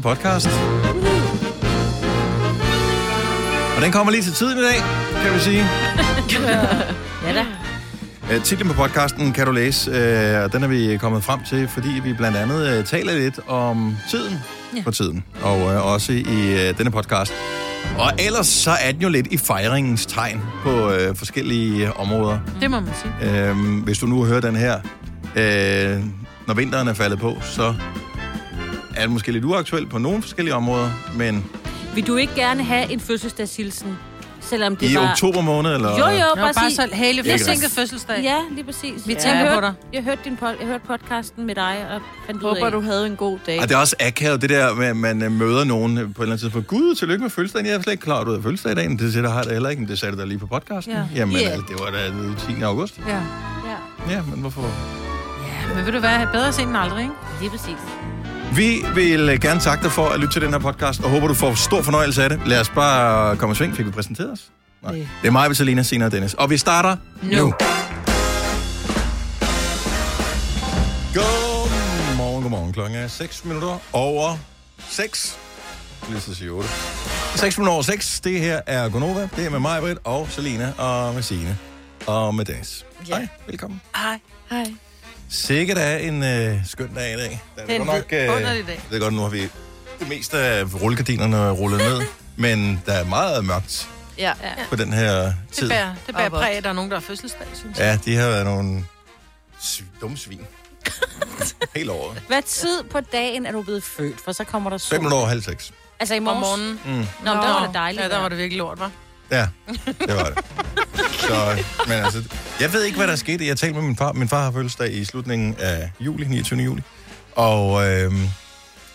starter podcast. Og den kommer lige til tiden i dag, kan vi sige. Ja da. Uh, titlen på podcasten kan du læse, uh, og den er vi kommet frem til, fordi vi blandt andet uh, taler lidt om tiden ja. på tiden, og uh, også i uh, denne podcast. Og ellers så er den jo lidt i fejringens tegn på uh, forskellige uh, områder. Det må man sige. Uh, hvis du nu hører den her, uh, når vinteren er faldet på, så er det måske lidt uaktuelt på nogle forskellige områder, men Vil du ikke gerne have en fødselsdagshilsen? Selvom det i var... oktober måned, eller? Jo, jo, Det var bare præcis. så Ikke forsinket fødselsdag. Ja, lige præcis. Vi jeg tænker hørte, på dig. Jeg hørte, din pod, jeg hørte podcasten med dig, og fandt ud Håber, af... du havde en god dag. Og det er også akavet, det der med, at man øh, møder nogen på et eller andet tidspunkt. Gud, tillykke med fødselsdagen. Jeg er slet ikke klar, at du har fødselsdag i dag. Det siger, der har jeg da heller ikke, men det sagde du da lige på podcasten. Ja. Jamen, Ja. altså, det var da den 10. august. Ja. Ja, Ja, men hvorfor? ja. Men vil du være bedre sent end aldrig, ikke? lige præcis. Vi vil øh, gerne takke dig for at lytte til den her podcast, og håber, du får stor fornøjelse af det. Lad os bare komme i sving. Fik vi præsenteret os? Nej. Det er mig, Vitalina, Sina og Dennis. Og vi starter nu. Nu. nu. Godmorgen, godmorgen. Klokken er 6 minutter over 6. Lige så sige 8. 6 minutter over 6. Det her er Gonova. Det er med mig, Britt, og Selina, og med Signe, og med Dennis. Ja. Hej, velkommen. Hej. Hej. Sikkert er en øh, skøn dag i dag. Den Det er nok, øh, dag. Det er godt, nu har vi det meste af rullegardinerne rullet ned, men der er meget mørkt Ja. Ja. på den her Det tid. bærer, det bærer vådt. præg, at der er nogen, der har fødselsdag, synes jeg. Ja, de har været nogle sv- dumme svin. Helt over. Hvad tid på dagen er du blevet født? For så kommer der sol. 5 minutter over halv seks. Altså i Om morges? morgenen. Mm. Nå, men der var det dejligt. Ja, der var det virkelig lort, var. Ja, det var det. Så, men altså, jeg ved ikke, hvad der skete. Jeg talte med min far. Min far har fødselsdag i slutningen af juli, 29. juli. Og øh,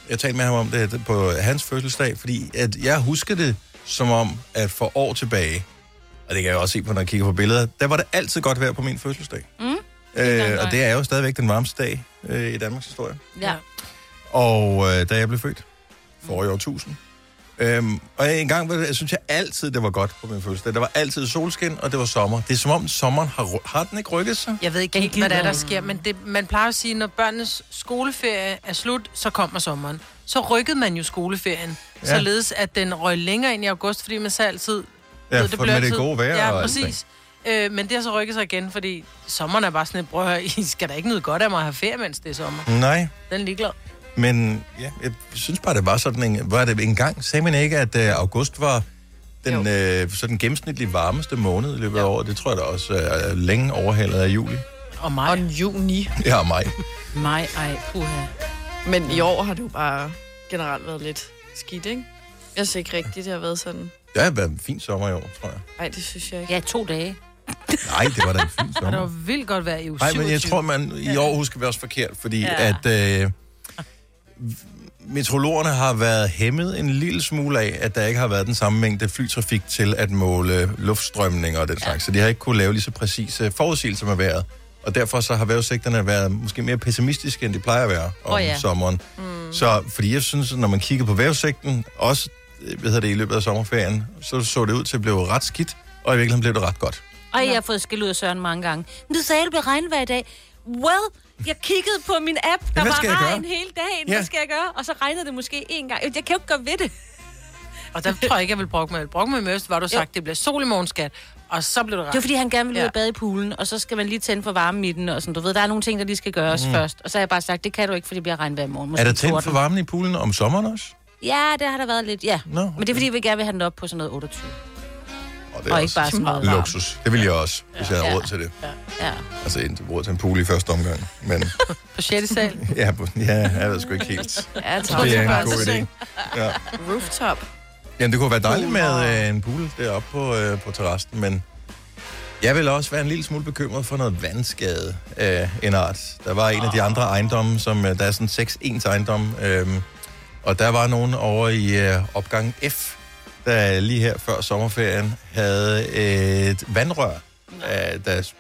jeg talte med ham om det på hans fødselsdag, fordi at jeg husker det som om, at for år tilbage, og det kan jeg også se på, når jeg kigger på billeder, der var det altid godt vejr på min fødselsdag. Mm. Øh, og det er jo stadigvæk den varmeste dag øh, i Danmarks historie. Ja. Og øh, da jeg blev født, for i år 1000. Øhm, og en gang, var det- jeg synes jeg altid, det var godt på min fødselsdag. Der var altid solskin, og det var sommer. Det er som om sommeren har, har den ikke rykket sig? Jeg ved ikke helt, hvad der, er, der sker, men det, man plejer at sige, når børnenes skoleferie er slut, så kommer sommeren. Så rykkede man jo skoleferien, Ja. således at den røg længere ind i august, fordi man så altid... Ja, ved, for med det gode vejr Ja, og præcis. Øh, men det har så rykket sig igen, fordi sommeren er bare sådan et, høre, I skal da ikke nyde godt af mig at have ferie, mens det er sommer. Nej, Den er ligeglad. Men ja, jeg synes bare, det var sådan en... Var det en gang? Sagde man ikke, at øh, august var den øh, sådan gennemsnitlig varmeste måned i løbet af året? Det tror jeg da også er længe overhalet af juli. Og mig. Og juni. Ja, og maj. Mig, ej, puha. Men i år har det jo bare generelt været lidt skidt, ikke? Jeg synes ikke rigtigt, det har været sådan. Det har været en fin sommer i år, tror jeg. Nej, det synes jeg ikke. Ja, to dage. Nej, det var da en fin Og det sommer. var vildt godt vejr i uge Nej, men jeg 27. tror, man i år husker vi også forkert, fordi ja. Ja. at øh, meteorologerne har været hæmmet en lille smule af, at der ikke har været den samme mængde flytrafik til at måle luftstrømning og den slags. Så de har ikke kunne lave lige så præcise forudsigelser med vejret. Og derfor så har vejrudsigterne været måske mere pessimistiske, end de plejer at være om Åh, ja. sommeren. Mm. Så fordi jeg synes, at når man kigger på vejrudsigten, også øh, hvad hedder det, i løbet af sommerferien, så så det ud til at blive ret skidt, og i virkeligheden blev det ret godt. Og jeg har fået skæld ud af Søren mange gange. Men du sagde, at det blev regnvejr i dag. Well, jeg kiggede på min app, der hvad var gøre? regn hele dagen. Ja. Hvad skal jeg gøre? Og så regnede det måske en gang. Jeg kan jo ikke gøre ved det. Og der tror jeg ikke, jeg vil brokke mig. Jeg vil brokke mig mest, var du sagt, det bliver sol i morgen, skat. Og så blev det Det var, fordi han gerne ville ud Ja. og bade i poolen, og så skal man lige tænde for varmen i den, og sådan, du ved, der er nogle ting, der lige skal gøres mm. først. Og så har jeg bare sagt, det kan du ikke, fordi det bliver regnvejr i morgen. Er Måske der tændt for varmen i poolen om sommeren også? Ja, det har der været lidt, ja. Nå, Men det er, fordi vi gerne vil have den op på sådan noget 28. Og, det Og er ikke bare sådan noget luksus. Det vil jeg også, hvis jeg havde Ja. råd til det. Ja. Altså ikke råd til en pool i første omgang. Men På 6. sal. ja, på- ja jeg ved sgu ikke helt. Ja, jeg Det er en god idé. Ja. rooftop. Jamen, det kunne være dejligt med øh, en pool deroppe på, øh, på terrassen, men jeg vil også være en lille smule bekymret for noget vandskade af en art. Der var en af de andre ejendomme, som øh, der er sådan seks ens ejendom, øh, og der var nogen over i øh, opgang F, der lige her før sommerferien havde et vandrør, øh, der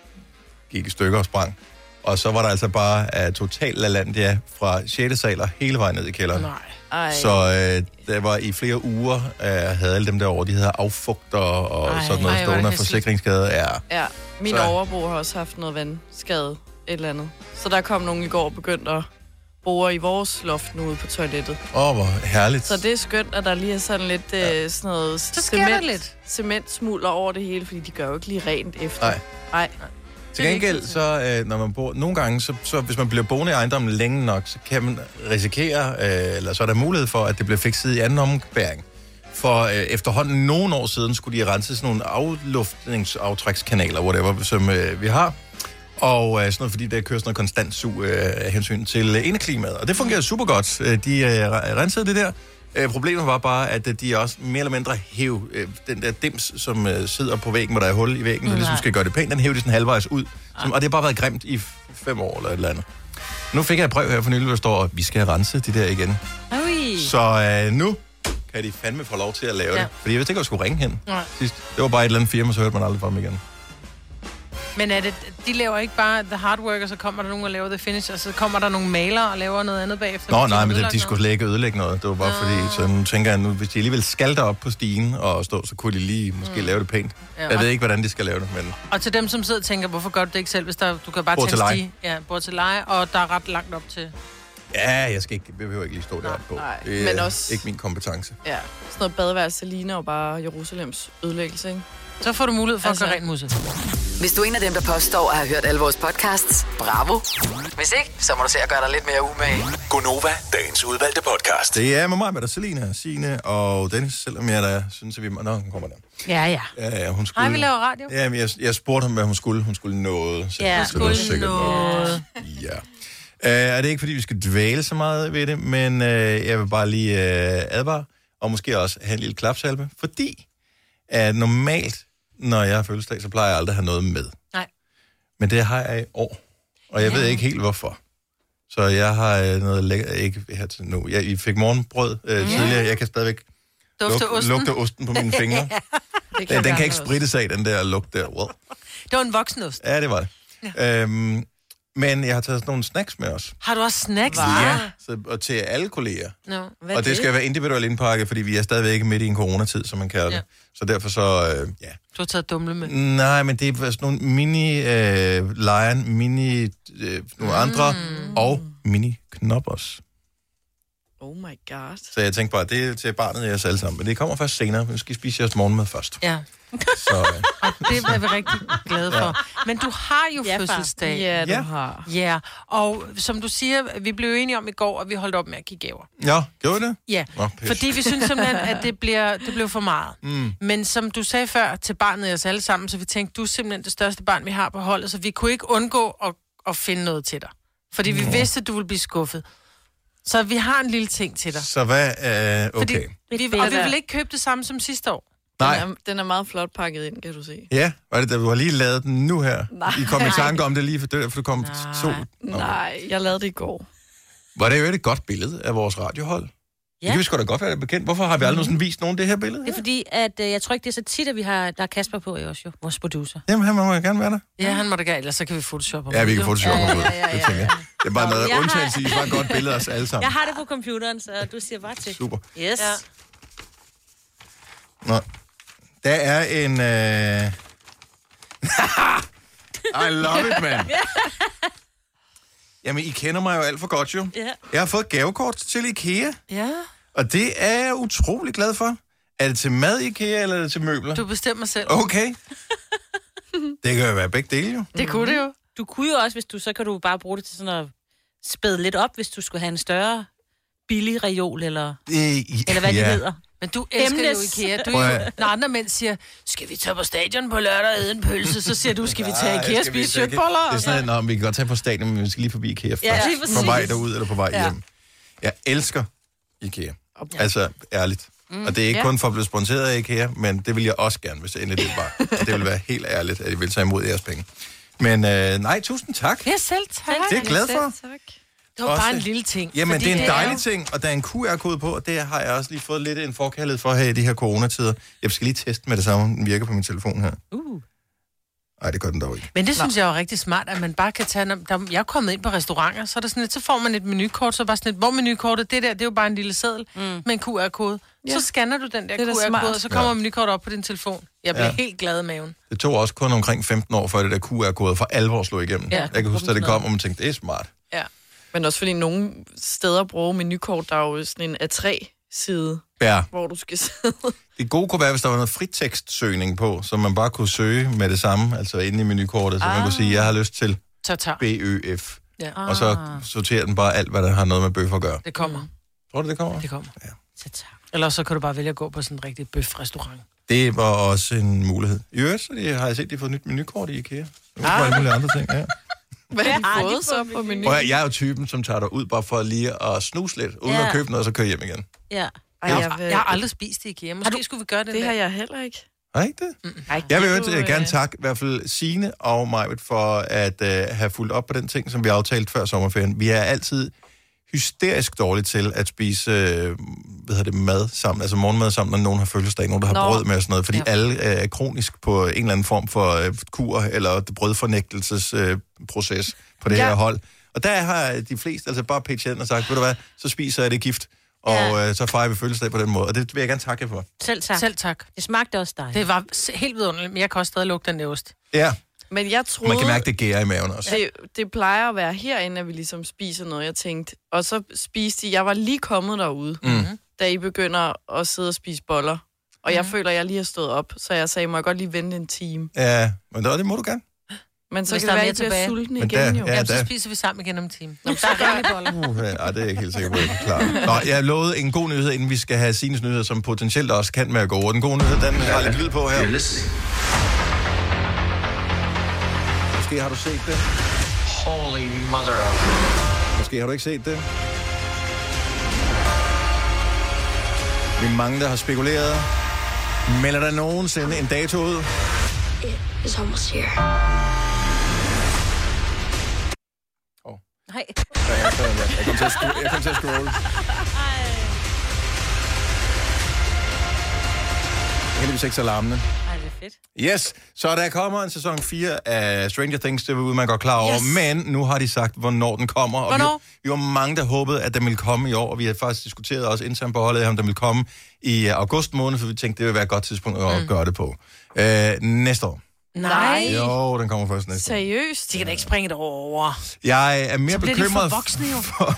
gik i stykker og sprang. Og så var der altså bare uh, total LaLandia fra 6. sal og hele vejen ned i kælderen. Nej. Ej. Så øh, der var i flere uger, øh, havde alle dem derovre, de hedder affugter og Ej, sådan noget ej, er stående forsikringsskade. Ja. Ja, min Så- så... overbo har også haft noget vandskade et eller andet. Så der kom nogen i går og begyndte at borer i vores loft nu ude på toilettet. Åh, oh, hvor herligt. Så det er skønt, at der lige er sådan lidt øh, sådan noget Så sker der lidt. cementsmulder over det hele, fordi de gør jo ikke lige rent efter. Nej. Nej. Til gengæld, så øh, når man bor, nogle gange, så, så hvis man bliver boende i ejendommen længe nok, så kan man risikere, øh, eller så er der mulighed for, at det bliver fikset i anden ombæring. For øh, efterhånden nogle år siden skulle de rense sådan nogle afluftningsaftrækskanaler, whatever, som øh, vi har. Og øh, sådan noget, fordi der kører sådan noget konstant sug øh, af hensyn til øh, indeklimaet. Og det fungerer super godt. Øh, De øh, rensede det der. Øh, problemet var bare, at øh, de også mere eller mindre hæv øh, den der dims, som øh, sidder på væggen, hvor der er hul i væggen, der ligesom Nej. skal gøre det pænt, den hæver de sådan halvvejs ud. Som, og det har bare været grimt i fem år eller et eller andet. Nu fik jeg et brev her for nylig, hvor der står, at vi skal rense de der igen. Ui. Så øh, nu kan de fandme få lov til at lave. Ja. det. Fordi jeg vidste ikke, at jeg skulle ringe hen Nej. sidst. Det var bare et eller andet firma, så hørte man aldrig fra dem igen. Men er det, de laver ikke bare the hard work, og så kommer der nogen og laver the finish, og så kommer der nogle malere og laver noget andet bagefter? Nå, nej, men det, de skulle slet ikke ødelægge noget. Det var bare fordi, så nu tænker jeg, nu, hvis de alligevel skal derop på stigen og stå, så kunne de lige måske mm. lave det pænt. Ja. Jeg ved ikke, hvordan de skal lave det, men Og til dem, som sidder og tænker, hvorfor gør du det ikke selv, hvis der, du kan bare Bor tage stige. Ja, bor til leje, og der er ret langt op til. ja, jeg skal ikke, jeg behøver ikke lige stå deroppe på. nej, Det er men også- ikke min kompetence. Ja. Sådan noget badeværelse ligner jo bare Jerusalems ødelæggelse, ikke? Så får du mulighed for Altså- at gøre rent musse. Hvis du er en af dem, der påstår at have hørt alle vores podcasts, bravo. Hvis ikke, så må du se at gøre dig lidt mere umage. Gonova, dagens udvalgte podcast. Det er med mig, med der Selina, Signe og Dennis, selvom jeg da synes, at vi... Nå, hun kommer der. Ja, ja. Ja, ja, hun skulle... Hej, vi laver radio. Ja, men jeg, jeg spurgte ham, hvad hun skulle. Hun skulle noget. Så Ja. det var Skulle noget. Ja. Uh, er det ikke, fordi vi skal dvæle så meget ved det, men uh, jeg vil bare lige uh, advare, og måske også have en lille klapsalve, fordi at normalt, når jeg har fødselsdag, så plejer jeg aldrig at have noget med. Nej. Men det har jeg i år, og jeg ja. ved ikke helt hvorfor. Så jeg har øh, noget lækker, ikke her til nu. Jeg I fik morgenbrød øh, tidligere, jeg kan stadigvæk lugte osten. lugte osten på mine fingre. Det Den, den vi kan ikke sprittes af, den der lugt der. Well. Det var en voksenost. Ja, det var det. Ja. Øhm, men jeg har taget sådan nogle snacks med os. Har du også snacks? Ja. Så, og til alle kolleger. No. Hvad og det skal være individuelt indpakket, fordi vi er stadigvæk midt i en coronatid, som man kalder det. Ja. Så derfor så, øh, ja. Du har taget dumle med. Nej, men det er sådan nogle mini øh, lion, mini øh, nogle andre, og mini knoppers. Oh my god. Så jeg tænkte bare, det er til barnet i os alle sammen. Men det kommer først senere. Vi skal spise jeres morgenmad først. Ja, Så, øh, og det er vi rigtig glade for. Men du har jo Ja, fødselsdag. Ja, du Ja. har. Ja, og som du siger, vi blev enige om i går, at vi holdt op med at give gaver. ja, gjorde vi det? Ja, Nå, pis. fordi vi synes simpelthen, at det, bliver, det blev for meget. Mm. Men som du sagde før til barnet i os alle sammen, så vi tænkte, du er simpelthen det største barn, vi har på holdet, så vi kunne ikke undgå at, at finde noget til dig. Fordi vi vidste, at du ville blive skuffet. Så vi har en lille ting til dig. Så hvad er øh, Fordi, okay? vi, fedt. og vi vil ikke købe det samme som sidste år. Nej, Den er, den er meget flot pakket ind, kan du se. ja, var det da du har lige lavet den nu her? Nej. I kom i tanke om det lige for for du kom Nej. to. Nej, jeg lavede det i går. Var det jo et godt billede af vores radiohold? Ja. Ja. Det kan vi sgu da godt være bekendt. Hvorfor har vi aldrig sådan vist nogen det her billede? Det er fordi, at øh, jeg tror ikke, det er så tit, at vi har, der er Kasper på i os jo, vores producer. Jamen, han må jo gerne være der. Ja, han må da gerne, ellers så kan vi photoshoppe ham Ja, vi kan det sjovt Ja, ja, ja, ja, tænker jeg. Det er bare noget Jeg har- undtagelse. I bare et godt billede af os alle sammen. Jeg har det på computeren, så du siger bare til. Super. Yes. Ja. Nå. Der er en... Øh... I love it, man. Jamen, I kender mig jo alt for godt, jo. Ja. Jeg har fået gavekort til IKEA, Ja, og det er jeg utrolig glad for. Er det til mad i IKEA, eller er det til møbler? du bestemmer selv. Okay. Det kan jo være begge dele, jo. Det kunne det jo. Du kunne jo også, hvis du, så kan du bare bruge det til sådan at spæde lidt op, hvis du skulle have en større billig reol, eller, Øh, eller hvad ja. det hedder. Men du elsker jo Emnes. IKEA. Du er jo, når andre mænd siger, skal vi tage på stadion på lørdag og æde en pølse, så siger du, skal vi tage IKEA og spise kjøtboller? Det er sådan, at, vi kan godt tage på stadion, men vi skal lige forbi IKEA først. Ja, på vej derud eller på vej Ja. hjem. Jeg elsker IKEA. Altså, ærligt. Mm, og det er ikke ja. kun for at blive sponsoreret af IKEA, men det vil jeg også gerne, hvis det endelig det var. det vil være helt ærligt, at I vil tage imod jeres penge. Men øh, nej, tusind tak. Ja, selv tak. Det er jeg glad for. Selv tak. Det var Også- bare en lille ting. Jamen, det er en jo- dejlig ting, og der er en QR-kode på, og det har jeg også lige fået lidt en forkærlighed for her i de her coronatider. Jeg skal lige teste med det samme, den virker på min telefon her. Uh. Nej, det gør den dog ikke. Men det synes jeg er rigtig smart, at man bare kan tage... når- Der, jeg er kommet ind på restauranter, så er der sådan et, så får man et menukort, så er bare sådan et, hvor menukortet, det der, det er jo bare en lille seddel mm. med en QR-kode. Ja. Så scanner du den der Det er QR-kode, og så kommer ja. menukortet op på din telefon. Jeg bliver Ja. ja. helt glad i maven. Det tog også kun omkring 15 år, før det der QR-kode for alvor slog igennem. Ja, jeg kan huske, at det kom, og man tænkte, det er smart. Ja. Men også fordi nogle steder bruger menukort, der er jo sådan en A3-side, Ja. hvor du skal sidde. Det gode kunne være, hvis der var noget fritekstsøgning på, så man bare kunne søge med det samme, altså inde i menukortet, så man kunne sige, jeg har lyst til. BØF. Ja. Og så sorterer den bare alt, hvad der har noget med bøf at gøre. Det kommer. Tror du, det kommer? Det kommer. Tatar. Eller så kan du bare vælge at gå på sådan en rigtig bøf-restaurant. Det var også en mulighed. I øvrigt, så de- har jeg set, at de har fået nyt menukort i IKEA. Det var alle mulige andre ting, ja. Hvad har de fået så på menuen? Høre, jeg er jo typen, som tager dig ud bare for lige at snuse lidt, uden Ja. at købe noget, og så køre hjem igen. Ja. Ej, Jeg, vil, jeg har aldrig spist i IKEA. Måske skulle vi gøre det. det der. har jeg heller ikke. Har I ikke det? Ej, Jeg vil jo øh, gerne takke i hvert fald Signe og Majved for at øh, have fulgt op på den ting, som vi aftalte før sommerferien. Vi er altid hysterisk dårlige til at spise øh, hvad hedder det, mad sammen, altså morgenmad sammen, når nogen har fødselsdag, nogen der har Nå. brød med og sådan noget, fordi Ja. alle øh, er kronisk på en eller anden form for øh, kur eller brødfornægtelsesproces øh, proces på det Ja. her hold. Og der har de fleste altså bare pitchet ind og sagt, ved du hvad, så spiser jeg det gift, og Ja. øh, så fejrer vi fødselsdag på den måde. Og det vil jeg gerne takke jer for. Selv tak. Selv tak. Det smagte også dig. Det var helt vidunderligt, men jeg kan også stadig lugte den ost. Ja, Men jeg troede, man kan mærke, det gærer i maven også. det, det plejer at være herinde, at vi ligesom spiser noget, jeg tænkte. Og så spiste I, jeg var lige kommet derude, Mm. da I begynder at sidde og spise boller. Og jeg føler, at jeg lige har stået op, så jeg sagde, må jeg godt lige vente en time. Ja, men det, det må du gerne. Men så Hvis kan det være, at mere I bliver tilbage. sulten Men igen der- jo. ja. Ja, Jamen, så spiser vi sammen igen om en time. Nå, så er det boller. Uh, ja, det er jeg ikke helt sikker på, at jeg kan klare. Nå, jeg har lovet en god nyhed, inden vi skal have Sines nyheder, som potentielt også kan med at gå over. Den gode nyhed, den har lidt lyd på her. Måske har du set det. Holy mother of... Måske har du ikke set det. Vi er mange, der har spekuleret. Melder der nogensinde en dato ud? is almost here. Nej. Ja, jeg, jeg, kom til at scroll, jeg kom til at scrolle. Heldigvis ikke så larmende. Fedt. Yes, så der kommer en sæson 4 af Stranger Things, det er man godt klar over, Yes. men nu har de sagt, hvornår den kommer. Og Hvornår? Vi, vi var mange, der håbede, at den ville komme i år, og vi har faktisk diskuteret også internt på holdet, om den ville komme i øh, august måned, for vi tænkte, det ville være et godt tidspunkt at mm. gøre det på. Øh, næste år. Nej. Jo, den kommer først næste. Seriøst? De kan da ikke springe det over. Jeg er mere Så bliver de bekymret for voksne jo. for,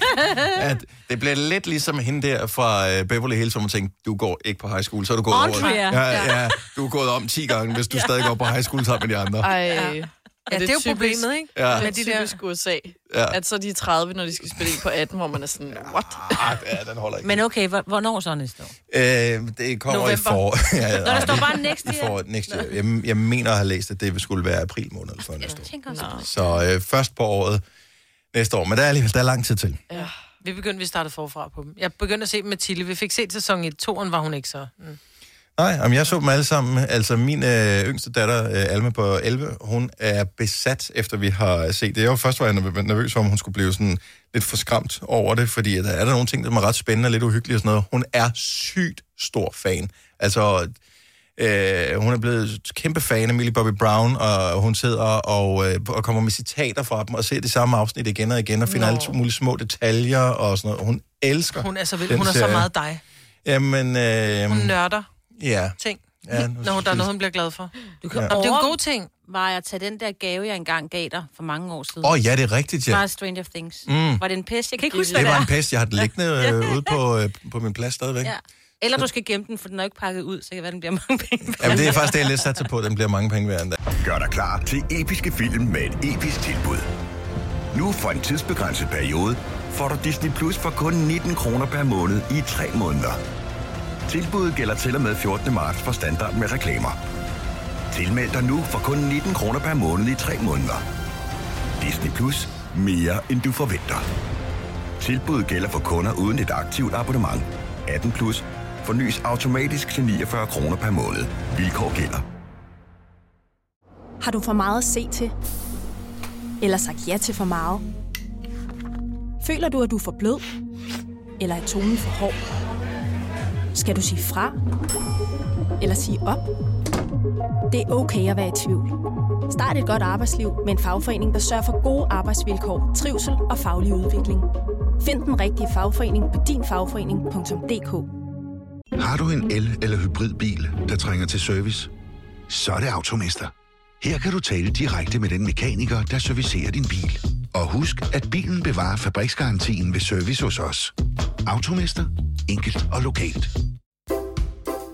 at det bliver lidt ligesom hende der fra øh, Beverly Hills, hvor man tænkte, du går ikke på high school, så er du gået Andrea. over. Ja, ja, du er gået om 10 gange, hvis du stadig går på high school sammen med de andre. Ej, Ja, det er jo problemet, ikke? Ja. Med de de der- typisk USA. Ja. At så er de 30, når de skal spille en på 18, hvor man er sådan, what? Ah, ja, den holder ikke. Men okay, hvor- hvornår så næste år? Øh, det kommer November. i for... ja, ja, Nå, der står bare next i year. for next year. Jeg, jeg mener at have læst, at det skulle være april måned eller sådan næste år. Også, det. Så øh, først på året næste år. Men der er alligevel der er lang tid til. Vi begyndte, vi startede forfra på dem. Jeg begyndte at se dem med Tilly. Vi fik set sæson i toren, var hun ikke så. Mm. Nej, om jeg så dem alle sammen. Altså min øh, yngste datter, øh, Alma på 11, hun er besat, efter vi har set det. Jeg var først var jeg nerv- nervøs om hun skulle blive sådan lidt for skræmt over det, fordi der er der nogle ting, der er ret spændende og lidt uhyggelige og sådan noget. Hun er sygt stor fan. Altså, øh, hun er blevet kæmpe fan af Millie Bobby Brown, og hun sidder og, øh, og kommer med citater fra dem, og ser det samme afsnit igen og igen, og finder Nå. alle mulige små detaljer og sådan noget. Hun elsker Hun er så vild. Hun er så meget dig. Jamen, øh, Hun nørder ja. ting, ja nu, når hun, der er noget, hun bliver glad for. Du kan Ja. det er en god ting. Var jeg at tage den der gave, jeg engang gav dig for mange år siden? Åh, oh, ja, det er rigtigt, ja. Fra Stranger Things. Mm. Var det en pest? Jeg kan ikke Det huske, Det hvad var det en pest, jeg har den liggende øh, ude på, øh, på min plads stadigvæk. Ja. Eller du skal gemme den, for den er ikke pakket ud, så kan det være, den bliver mange penge. Jamen, det er faktisk det, jeg lidt sat på, at den bliver mange penge værd endda. Gør dig klar til episke film med et episk tilbud. Nu for en tidsbegrænset periode får du Disney Plus for kun 19 kroner per måned i 3 måneder. Tilbuddet gælder til og med 14. marts for standard med reklamer. Tilmeld dig nu for kun 19 kroner per måned i 3 måneder. Disney Plus. Mere end du forventer. Tilbuddet gælder for kunder uden et aktivt abonnement. 18 plus. Fornyes automatisk til 49 kroner per måned. Vilkår gælder. Har du for meget at se til? Eller sagt ja til for meget? Føler du, at du er for blød? Eller er tonen for hård? Skal du sige fra? Eller sige op? Det er okay at være i tvivl. Start et godt arbejdsliv med en fagforening, der sørger for gode arbejdsvilkår, trivsel og faglig udvikling. Find den rigtige fagforening på dinfagforening.dk Har du en el- eller hybridbil, der trænger til service? Så er det Automester. Her kan du tale direkte med den mekaniker, der servicerer din bil. Og husk, at bilen bevarer fabriksgarantien ved service hos os. Automester. Enkelt og lokalt.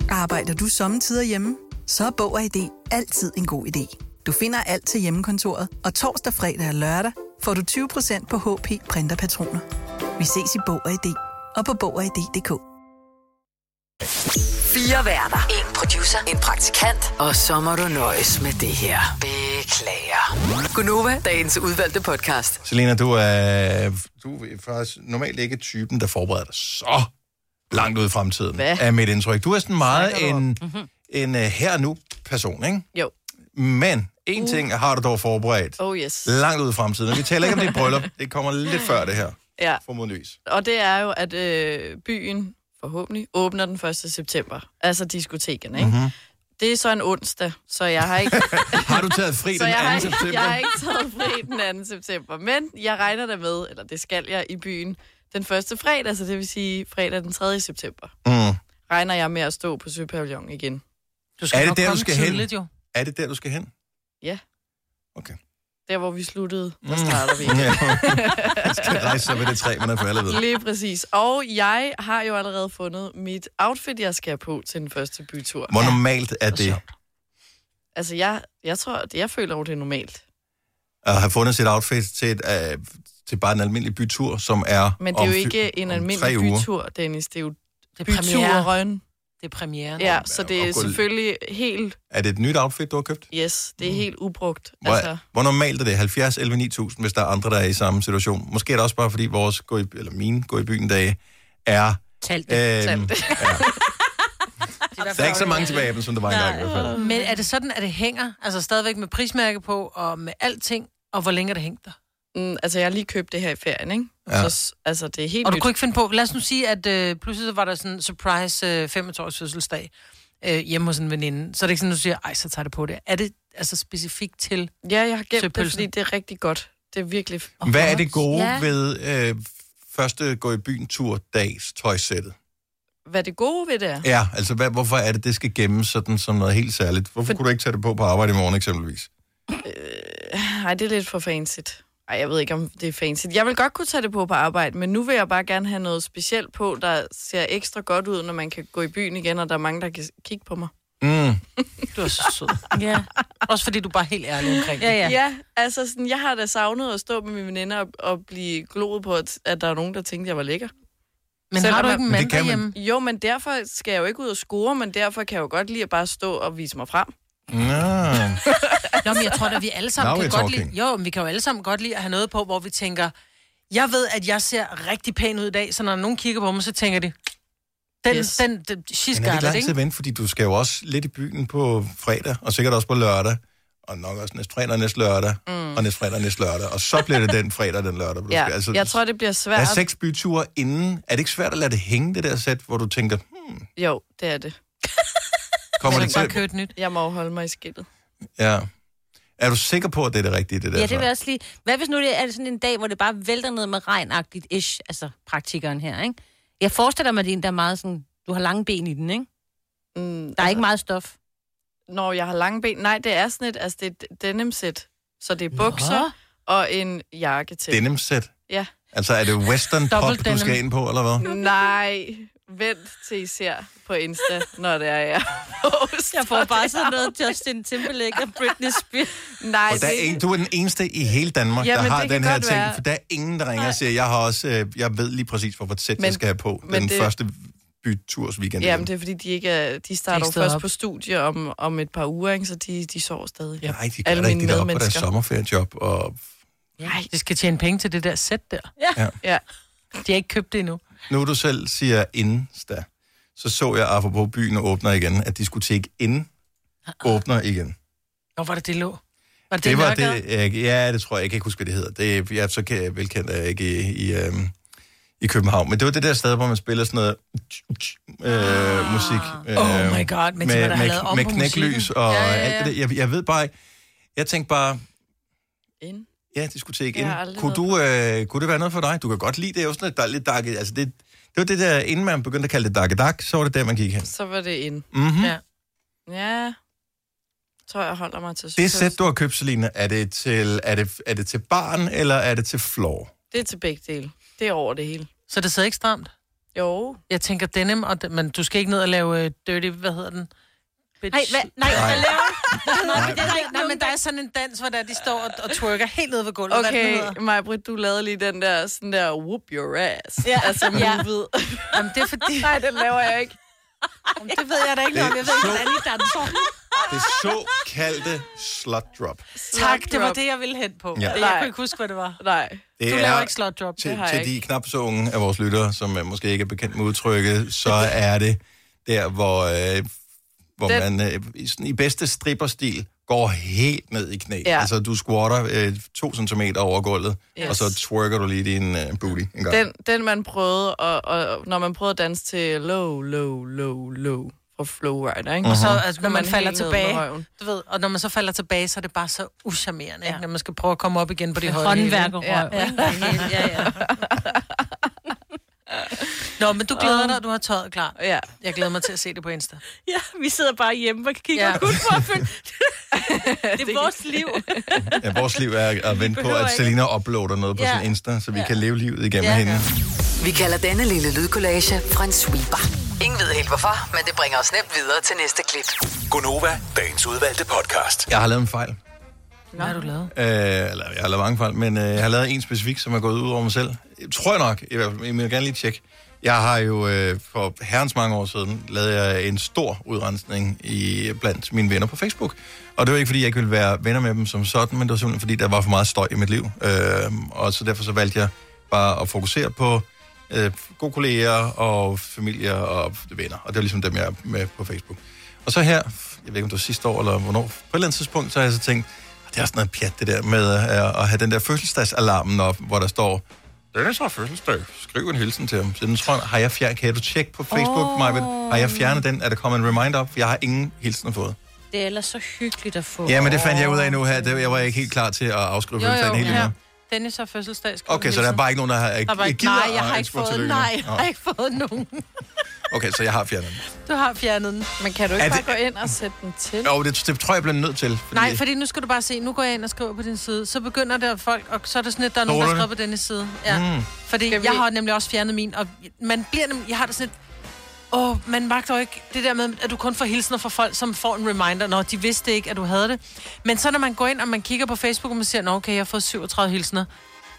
Arbejder du sommetider hjemme? Så er Bog og ID altid en god idé. Du finder alt til hjemmekontoret, og torsdag, fredag og lørdag får du 20% på HP printerpatroner. Vi ses i Bog og ID og på Bog og ID.dk. Fire værter. En producer. En praktikant. Og så må du nøjes med det her. Beklager. Gunova, dagens udvalgte podcast. Selena, du er, du er faktisk normalt ikke typen, der forbereder dig så langt ud i fremtiden, Hvad? er mit indtryk. Du er sådan meget du om? en, en uh, her-nu-person, ikke? Jo. Men en Uh. ting har du dog forberedt Oh yes. langt ud i fremtiden. Og vi taler ikke om dit bryllup. Det kommer lidt før det her, Ja, formodentligvis. og det er jo, at øh, byen forhåbentlig åbner den 1. september. Altså diskotekerne, ikke? Mhm. Mm-hmm. Det er så en onsdag, så jeg har ikke... Har du taget fri den jeg har, 2. ikke, september? jeg har ikke taget fri den 2. september. Men jeg regner der med, eller det skal jeg i byen, den første fredag, så det vil sige fredag den 3. september. Mm. Regner jeg med at stå på Søpavillon igen. Du skal Er det der, du komme skal hen? tidligt, Jo. Er det der, du skal hen? Ja. Okay. Der, hvor vi sluttede, der Mm. starter vi. Ja. Jeg skal rejse sig ved det træ, man er for alle ved. Lige præcis. Og jeg har jo allerede fundet mit outfit, jeg skal have på til den første bytur. Hvor normalt er det Altså, jeg, jeg tror, jeg føler jo, det er normalt. at have fundet sit outfit til, et, uh, til bare en almindelig bytur, som er Men det er jo ikke en almindelig bytur, Dennis. Det er jo Det er premiere. byturen. Det er premieren. Ja, så det er og gå- selvfølgelig helt... Er det et nyt outfit, du har købt? Yes, det er helt ubrugt. Hvor, Altså, altså... hvor normalt er det? 70, 11, 9000, hvis der er andre, der er i samme situation. Måske er det også bare, fordi vores gå i, eller mine gå i byen dage er... Talt Øhm, det. Talt det. ja. Der er ikke så mange tilbage af dem, som der var engang i hvert fald. Men er det sådan, at det hænger? Altså stadigvæk med prismærke på, og med alting, og hvor længe er det hængt der? mm, altså, jeg har lige købt det her i ferien, ikke? Ja. Så, altså, det er helt Og du nyt. kunne ikke finde på, lad os nu sige, at øh, pludselig så var der sådan en surprise øh, 25-års fødselsdag øh, hjemme hos en veninde. Så er det ikke sådan, at du siger, ej, så tager det på det. Er det altså specifikt til Ja, jeg har gemt det, fordi det er rigtig godt. Det er virkelig... Hvad er det gode Ja. ved øh, første gå i byen tur dags tøjsættet? Hvad det gode ved det er? Ja, altså hvad, hvorfor er det, det skal gemmes sådan som noget helt særligt? Hvorfor For- kunne du ikke tage det på på arbejde i morgen eksempelvis? Nej, det er lidt for fancy. Ej, jeg ved ikke, om det er fancy. Jeg vil godt kunne tage det på på arbejde, men nu vil jeg bare gerne have noget specielt på, der ser ekstra godt ud, når man kan gå i byen igen, og der er mange, der kan kigge på mig. Mm. Du er så sød. Ja. Også fordi du er bare helt ærlig omkring det. Ja, ja. Ja, altså sådan, jeg har da savnet at stå med mine veninder og, og blive gloet på, at, at der er nogen, der tænkte, jeg var lækker. Men Selvom har du ikke en mand derhjemme? Jo, men derfor skal jeg jo ikke ud og score, men derfor kan jeg jo godt lide at bare stå og vise mig frem. Nå. Nå, men jeg tror da, vi alle sammen Now kan godt lide... talking. Jo, men vi kan jo alle sammen godt lide at have noget på, hvor vi tænker, jeg ved, at jeg ser rigtig pæn ud i dag, så når nogen kigger på mig, så tænker de, den, Yes. den, den she's Men er det got ikke it, lang ikke? vente, fordi du skal jo også lidt i byen på fredag, og sikkert også på lørdag, og nok også næste fredag og næste lørdag, mm. og næste fredag og næste lørdag, og så bliver det den fredag den lørdag. Du Ja, skal, altså, jeg tror, det bliver Der svært. er seks byture inden. Er det ikke svært at lade det hænge, det der sæt, hvor du tænker, hmm, Jo, det er det. Kommer Så det bare til? købe et nyt. Jeg må jo holde mig i skidtet. Ja. Er du sikker på, at det er det rigtige, det der? Ja, det vil jeg også lige... Hvad hvis nu det er sådan en dag, hvor det bare vælter ned med regnagtigt ish, altså praktikeren her, ikke? Jeg forestiller mig, at det er en, der er meget sådan... Du har lange ben i den, ikke? Mm, Der er ikke meget stof. Når jeg har lange ben... Nej, det er sådan et, altså det er denim-sæt. Så det er bukser Nå. og en jakke til. Denim sæt? Ja. Altså, er det western pop, Dobbelt du skal ind på, eller hvad? Nej, vent til I ser på Insta, når det er jeg. Jeg får bare sådan noget Justin Timberlake og Britney Spears. Nej, Og der er det, en, du er den eneste i hele Danmark, Jamen, der har den her ting. være. For der er ingen, der ringer og siger, jeg har også, øh, jeg ved lige præcis, hvorfor et sæt Men- jeg skal have på men den det- første byturs weekend. Jamen, det er fordi, de ikke er, de starter stået først op. på studie om, om et par uger, ikke? så de, de sover stadig. Ja. Nej, de gør Alle ikke. De er på deres sommerferiejob. Og Nej, de skal tjene penge til det der sæt der. Ja. De har ikke købt det endnu. Nu du selv siger Insta, så så jeg, apropos byen åbner igen, at diskotek Ind åbner igen. Hvor var det, det lå? Var det, Det var det, ja, det tror jeg, jeg kan ikke huske, hvad det hedder. Det er, jeg er så ke- velkendt er jeg ikke i, i, øhm, i København. Men det var det der sted, hvor man spiller sådan noget øh, musik. Øh, Oh my god, men lavet om med på knæklys og Ja, ja, ja. alt det der. Jeg, jeg ved bare ikke, jeg tænkte bare, Ind. Ja, diskotek Jeg har ind. aldrig Kunne, du, øh, kunne det være noget for dig? Du kan godt lide det, er jo sådan et, der er lidt dark, altså det, det var det der, inden man begyndte at kalde det dark dark, så var det der, man gik hen. Så var det ind. Mm-hmm. Ja. Ja, Så jeg holder mig til Det sæt, du har købt, Selina, er det til, er det, er det til barn, eller er det til flor? Det er til begge dele. Det er over det hele. Så det sidder ikke stramt? Jo. Jeg tænker denim, og, men du skal ikke ned og lave uh, dirty, hvad hedder den? Bitch. Nej, hvad, nej, Nej. hvad laver Nej, men, det er ikke, nej, men der er sådan en dans, hvor der, de står og, og twerker helt nede ved gulvet. Okay? Majbrit, du lavede lige den der, sådan der, whoop your ass. Ja. Altså, Ja. movet. Jamen, det er fordi... Nej, den laver jeg ikke. Jamen, det ved jeg da ikke om. Jeg ved ikke, så- hvordan I danser. Det såkaldte slut drop. Tak, det var det, jeg ville hen på. Ja. Jeg kunne ikke huske, hvad det var. Nej. Det Du laver ikke slut drop. til, Det har jeg til de knap så unge af vores lyttere, som uh, måske ikke er bekendt med udtrykket, så er det der, hvor, uh, hvor Den- man uh, i, sådan, i bedste stripperstil går helt ned i knæ. Ja. Altså, du squatter uh, to centimeter over gulvet, Yes. og så twerker du lige din uh, booty en gang. Den, den man prøvede, og, og når man prøvede at danse til low, low, low, low fra Flowrider, ikke? Og så, Mhm. altså, når man man falder tilbage, du ved, og når man så falder tilbage, så er det bare så uschammerende, ja. når man skal prøve at komme op igen på de høje Håndværkerrøv? Det er helt- ja, ja. Nå, men du glæder dig, du har tøjet klar. Ja. Jeg glæder mig til at se det på Insta. ja, vi sidder bare hjemme og kigger Ja. ja. kun på at følge. det er vores liv. Ja, vores liv er at vente på, at Selina uploader noget på Ja. sin Insta, så vi kan leve livet igennem Ja. hende. Vi kalder denne lille lydkollage en sweeper. Ingen ved helt hvorfor, men det bringer os nemt videre til næste klip. Gunova, dagens udvalgte podcast. Jeg har lavet en fejl. Hvad har du lavet? Øh, eller jeg har lavet mange fejl, men øh, jeg har lavet en specifik, som er gået ud over mig selv. Tror jeg nok, i hvert fald. Jeg vil gerne lige tjekke. Jeg har jo øh, for herrens mange år siden lavet jeg en stor udrensning i, blandt mine venner på Facebook. Og det var ikke, fordi jeg ikke ville være venner med dem som sådan, men det var simpelthen, fordi der var for meget støj i mit liv. Øh, og så derfor så valgte jeg bare at fokusere på øh, gode kolleger og familie og venner. Og det var ligesom dem, jeg er med på Facebook. Og så her, jeg ved ikke, om det var sidste år eller hvornår, på et eller andet tidspunkt, så har jeg så tænkt, det er sådan noget pjat, det der med øh, at have den der fødselsdagsalarmen op, hvor der står, den er så fødselsdag. Skriv en hilsen til ham. Så den tror jeg, har jeg fjernet, kan du tjekke på Facebook, oh. Har jeg fjernet den? Er der kommet en reminder op? Jeg har ingen hilsener fået. Det er ellers så hyggeligt at få. Ja, men det fandt jeg ud af nu her. Det, jeg var ikke helt klar til at afskrive Jo, fødselsdagen helt ja. endnu. Dennis har fødselsdag. Okay, så der er hilsen. bare ikke nogen, der har ikke Der ikke, gider nej, jeg har ikke fået, nej, jeg har ikke fået nogen. Okay, så jeg har fjernet den. Du har fjernet den. Men kan du ikke Er bare det- gå ind og sætte den til? Jo, det, det tror jeg, jeg bliver nødt til. Fordi Nej, fordi nu skal du bare se, nu går jeg ind og skriver på din side, så begynder der folk, og så er der sådan lidt, der er nogen, der skriver på denne side. Ja. Mm. Fordi vi- jeg har nemlig også fjernet min, og man bliver nemlig, jeg har det sådan lidt, åh, man magter jo ikke det der med, at du kun får hilsener fra folk, som får en reminder, når de vidste ikke, at du havde det. Men så når man går ind, og man kigger på Facebook, og man siger, nå okay, jeg har fået 37 hilsener,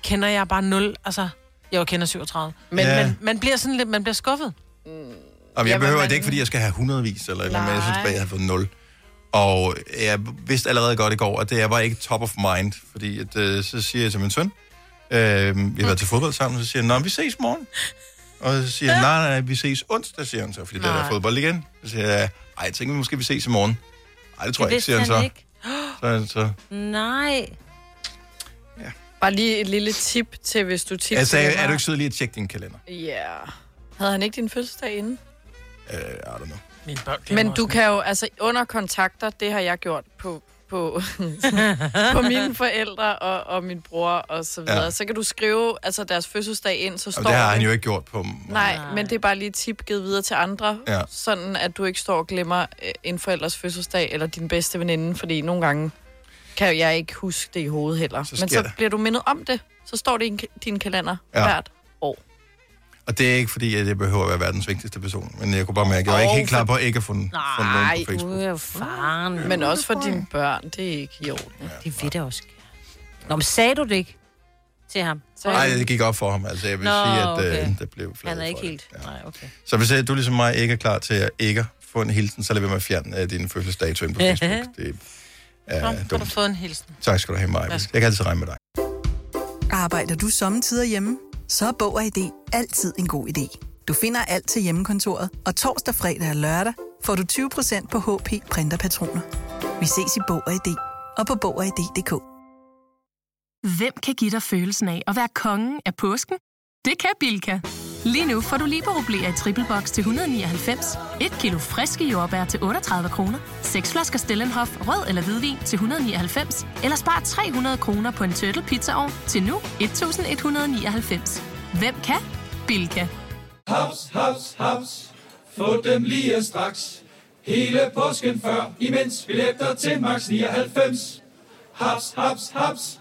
kender jeg bare 0, altså, jeg kender 37. Men, Ja. men man bliver sådan lidt, man bliver skuffet. Om jeg Jamen, behøver man- det ikke, fordi jeg skal have hundredvis, eller, eller men jeg synes bare, jeg har fået nul. Og jeg vidste allerede godt i går, at det jeg var ikke top of mind, fordi at, øh, så siger jeg til min søn, øh, vi har været til fodbold sammen, så siger han, nå, vi ses i morgen. Og så siger han, nej, nej, nej, vi ses onsdag, siger han så, fordi der er Nej. der fodbold igen. Så siger jeg, ej, jeg tænker, måske vi ses i morgen. Nej, det tror Det jeg ikke, siger han så. han ikke. Så, så. Nej. Bare lige et lille tip til, hvis du tipper. Jeg sagde, er du ikke sød lige at tjekke din kalender? Ja. Havde han ikke din fødselsdag inden? Uh, I don't know. Mine børn Men du kan jo, altså under kontakter, det har jeg gjort på, på, på mine forældre og, og min bror og så videre. Ja. Så kan du skrive altså deres fødselsdag ind, så Og står det har han jo ikke gjort på... Nej, men det er bare lige et tip givet videre til andre, Ja. sådan at du ikke står og glemmer øh, en forældres fødselsdag eller din bedste veninde, fordi nogle gange kan jeg ikke huske det i hovedet heller. Så Men så det. bliver du mindet om det, så står det i din kalender Ja. hvert. Og det er ikke fordi, at jeg behøver at være verdens vigtigste person. Men jeg kunne bare mærke, at jeg var ikke helt klar på ikke at få Nej, på Facebook. Jo faren. Men også for dine børn, det er ikke i orden. De ved det også. Nå, men sagde du det ikke til ham? Nej, det gik op for ham. Altså, jeg vil Nå, sige, at okay. øh, det blev flad Han er ikke det. helt... Nej, okay. Så hvis øh, du ligesom mig ikke er klar til at ikke få en hilsen, så lad være med at fjerne øh, din fødselsdato ind på Facebook. Det er øh, har du dumt. fået en hilsen. Tak skal du have, Maja. Jeg kan altid regne med dig. Arbejder du sommetider hjemme? Så er Bog og ID altid en god idé. Du finder alt til hjemmekontoret, og torsdag, fredag og lørdag får du 20% på HP Printerpatroner. Vi ses i Bog og ID og på Bog og ID.dk. Hvem kan give dig følelsen af at være kongen af påsken? Det kan Bilka! Lige nu får du liberobleer i triple box til 199, et kilo friske jordbær til 38 kroner, seks flasker Stellenhof rød eller hvidvin til 199, eller spar 300 kroner på en turtle pizzaovn til nu 1199. Hvem kan? Bilka. Haps, haps, haps. Få dem lige straks. Hele påsken før, imens billetter til max 99. Haps, haps, haps.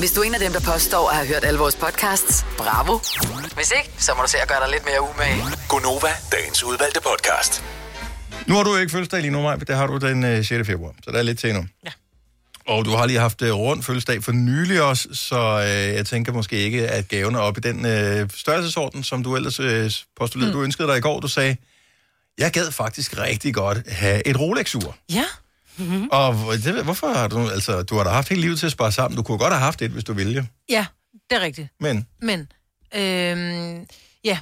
Hvis du er en af dem, der påstår at have hørt alle vores podcasts, bravo. Hvis ikke, så må du se at gøre dig lidt mere umage. Gonova, dagens udvalgte podcast. Nu har du ikke fødselsdag lige nu, Maj, det har du den øh, 6. februar, så der er lidt til endnu. Ja. Og du har lige haft øh, rundt fødselsdag for nylig også, så øh, jeg tænker måske ikke, at gaven er oppe i den øh, størrelsesorden, som du ellers øh, postulerede, mm. du ønskede dig i går. Du sagde, jeg gad faktisk rigtig godt have et Rolex-ur. Ja. Mm-hmm. Og det, hvorfor har du, altså, du har da haft hele livet til at spare sammen. Du kunne godt have haft et, hvis du ville. Ja, det er rigtigt. Men Men, øhm, ja,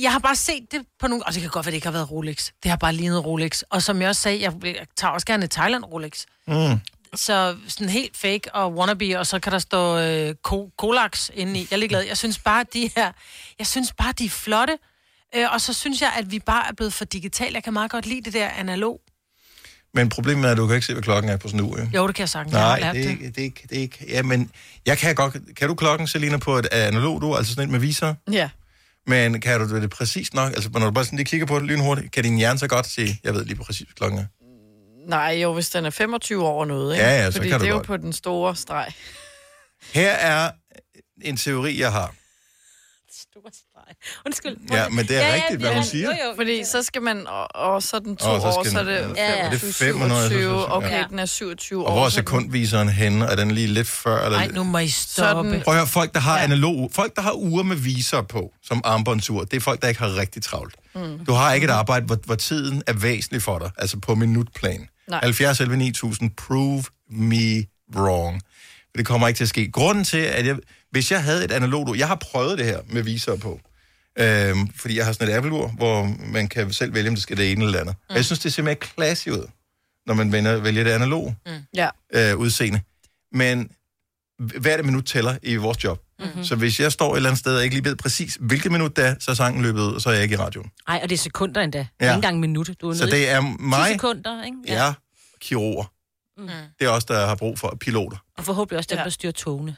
jeg har bare set det på nogle... Og det kan godt være, det ikke har været Rolex. Det har bare lignet Rolex. Og som jeg også sagde, jeg, tager også gerne Thailand Rolex. Mm. Så sådan helt fake og wannabe, og så kan der stå øh, ko- Colax inde i. Jeg er ligeglad. Jeg synes bare, de her... Jeg synes bare, de er flotte. Øh, og så synes jeg, at vi bare er blevet for digitale. Jeg kan meget godt lide det der analog. Men problemet er, at du kan ikke se, hvad klokken er på sådan en uge. Jo, det kan jeg sagtens. Jeg Nej, lært det det, er ikke, det er ikke... Ja, men jeg kan godt... Kan du klokken, Selina, på et analogt ur, altså sådan et med viser? Ja. Men kan du det præcist nok? Altså, når du bare sådan lige kigger på det lynhurtigt, kan din hjerne så godt sige, jeg ved lige præcis, hvad klokken er? Nej, jo, hvis den er 25 over noget, ikke? Ja, ja, så Fordi kan du det er jo på den store streg. Her er en teori, jeg har. Undskyld. Ja, men det er rigtigt, hvad hun siger. Jo, jo. Fordi så skal man, og, og så den to Og så år, skal så er den- det ja, ja. 25, Er det 500, 27, så- så- okay, ja. den er 27 Og år. hvor er sekundviseren henne? Er den lige lidt før? Eller Nej, nu må I stoppe. Sådan. Prøv at høre, folk, der har ja. analog, folk, der har uger med viser på, som armbåndsur, det er folk, der ikke har rigtig travlt. Mm. Du har ikke et arbejde, hvor, hvor tiden er væsentlig for dig, altså på minutplan. Nej. 70 11 9000, prove me wrong. Det kommer ikke til at ske. Grunden til, at jeg, hvis jeg havde et analogt ur, jeg har prøvet det her med viser på, øhm, fordi jeg har sådan et Apple-ur, hvor man kan selv vælge, om det skal det ene eller andet. Mm. Jeg synes, det ser mere classy ud, når man vælger, vælger det analog Ja. øh, udseende. Men hvert minut tæller i vores job. Mm-hmm. Så hvis jeg står et eller andet sted og ikke lige ved præcis, hvilket minut det er, så er sangen løbet ud, og så er jeg ikke i radioen. Nej, og det er sekunder endda. Ja. Ja. Ikke engang en minut. Du er Så det er 10 mig, sekunder, ikke? ja, kirurger. Mm. Det er også der har brug for piloter. Og forhåbentlig også dem, der styrer togene.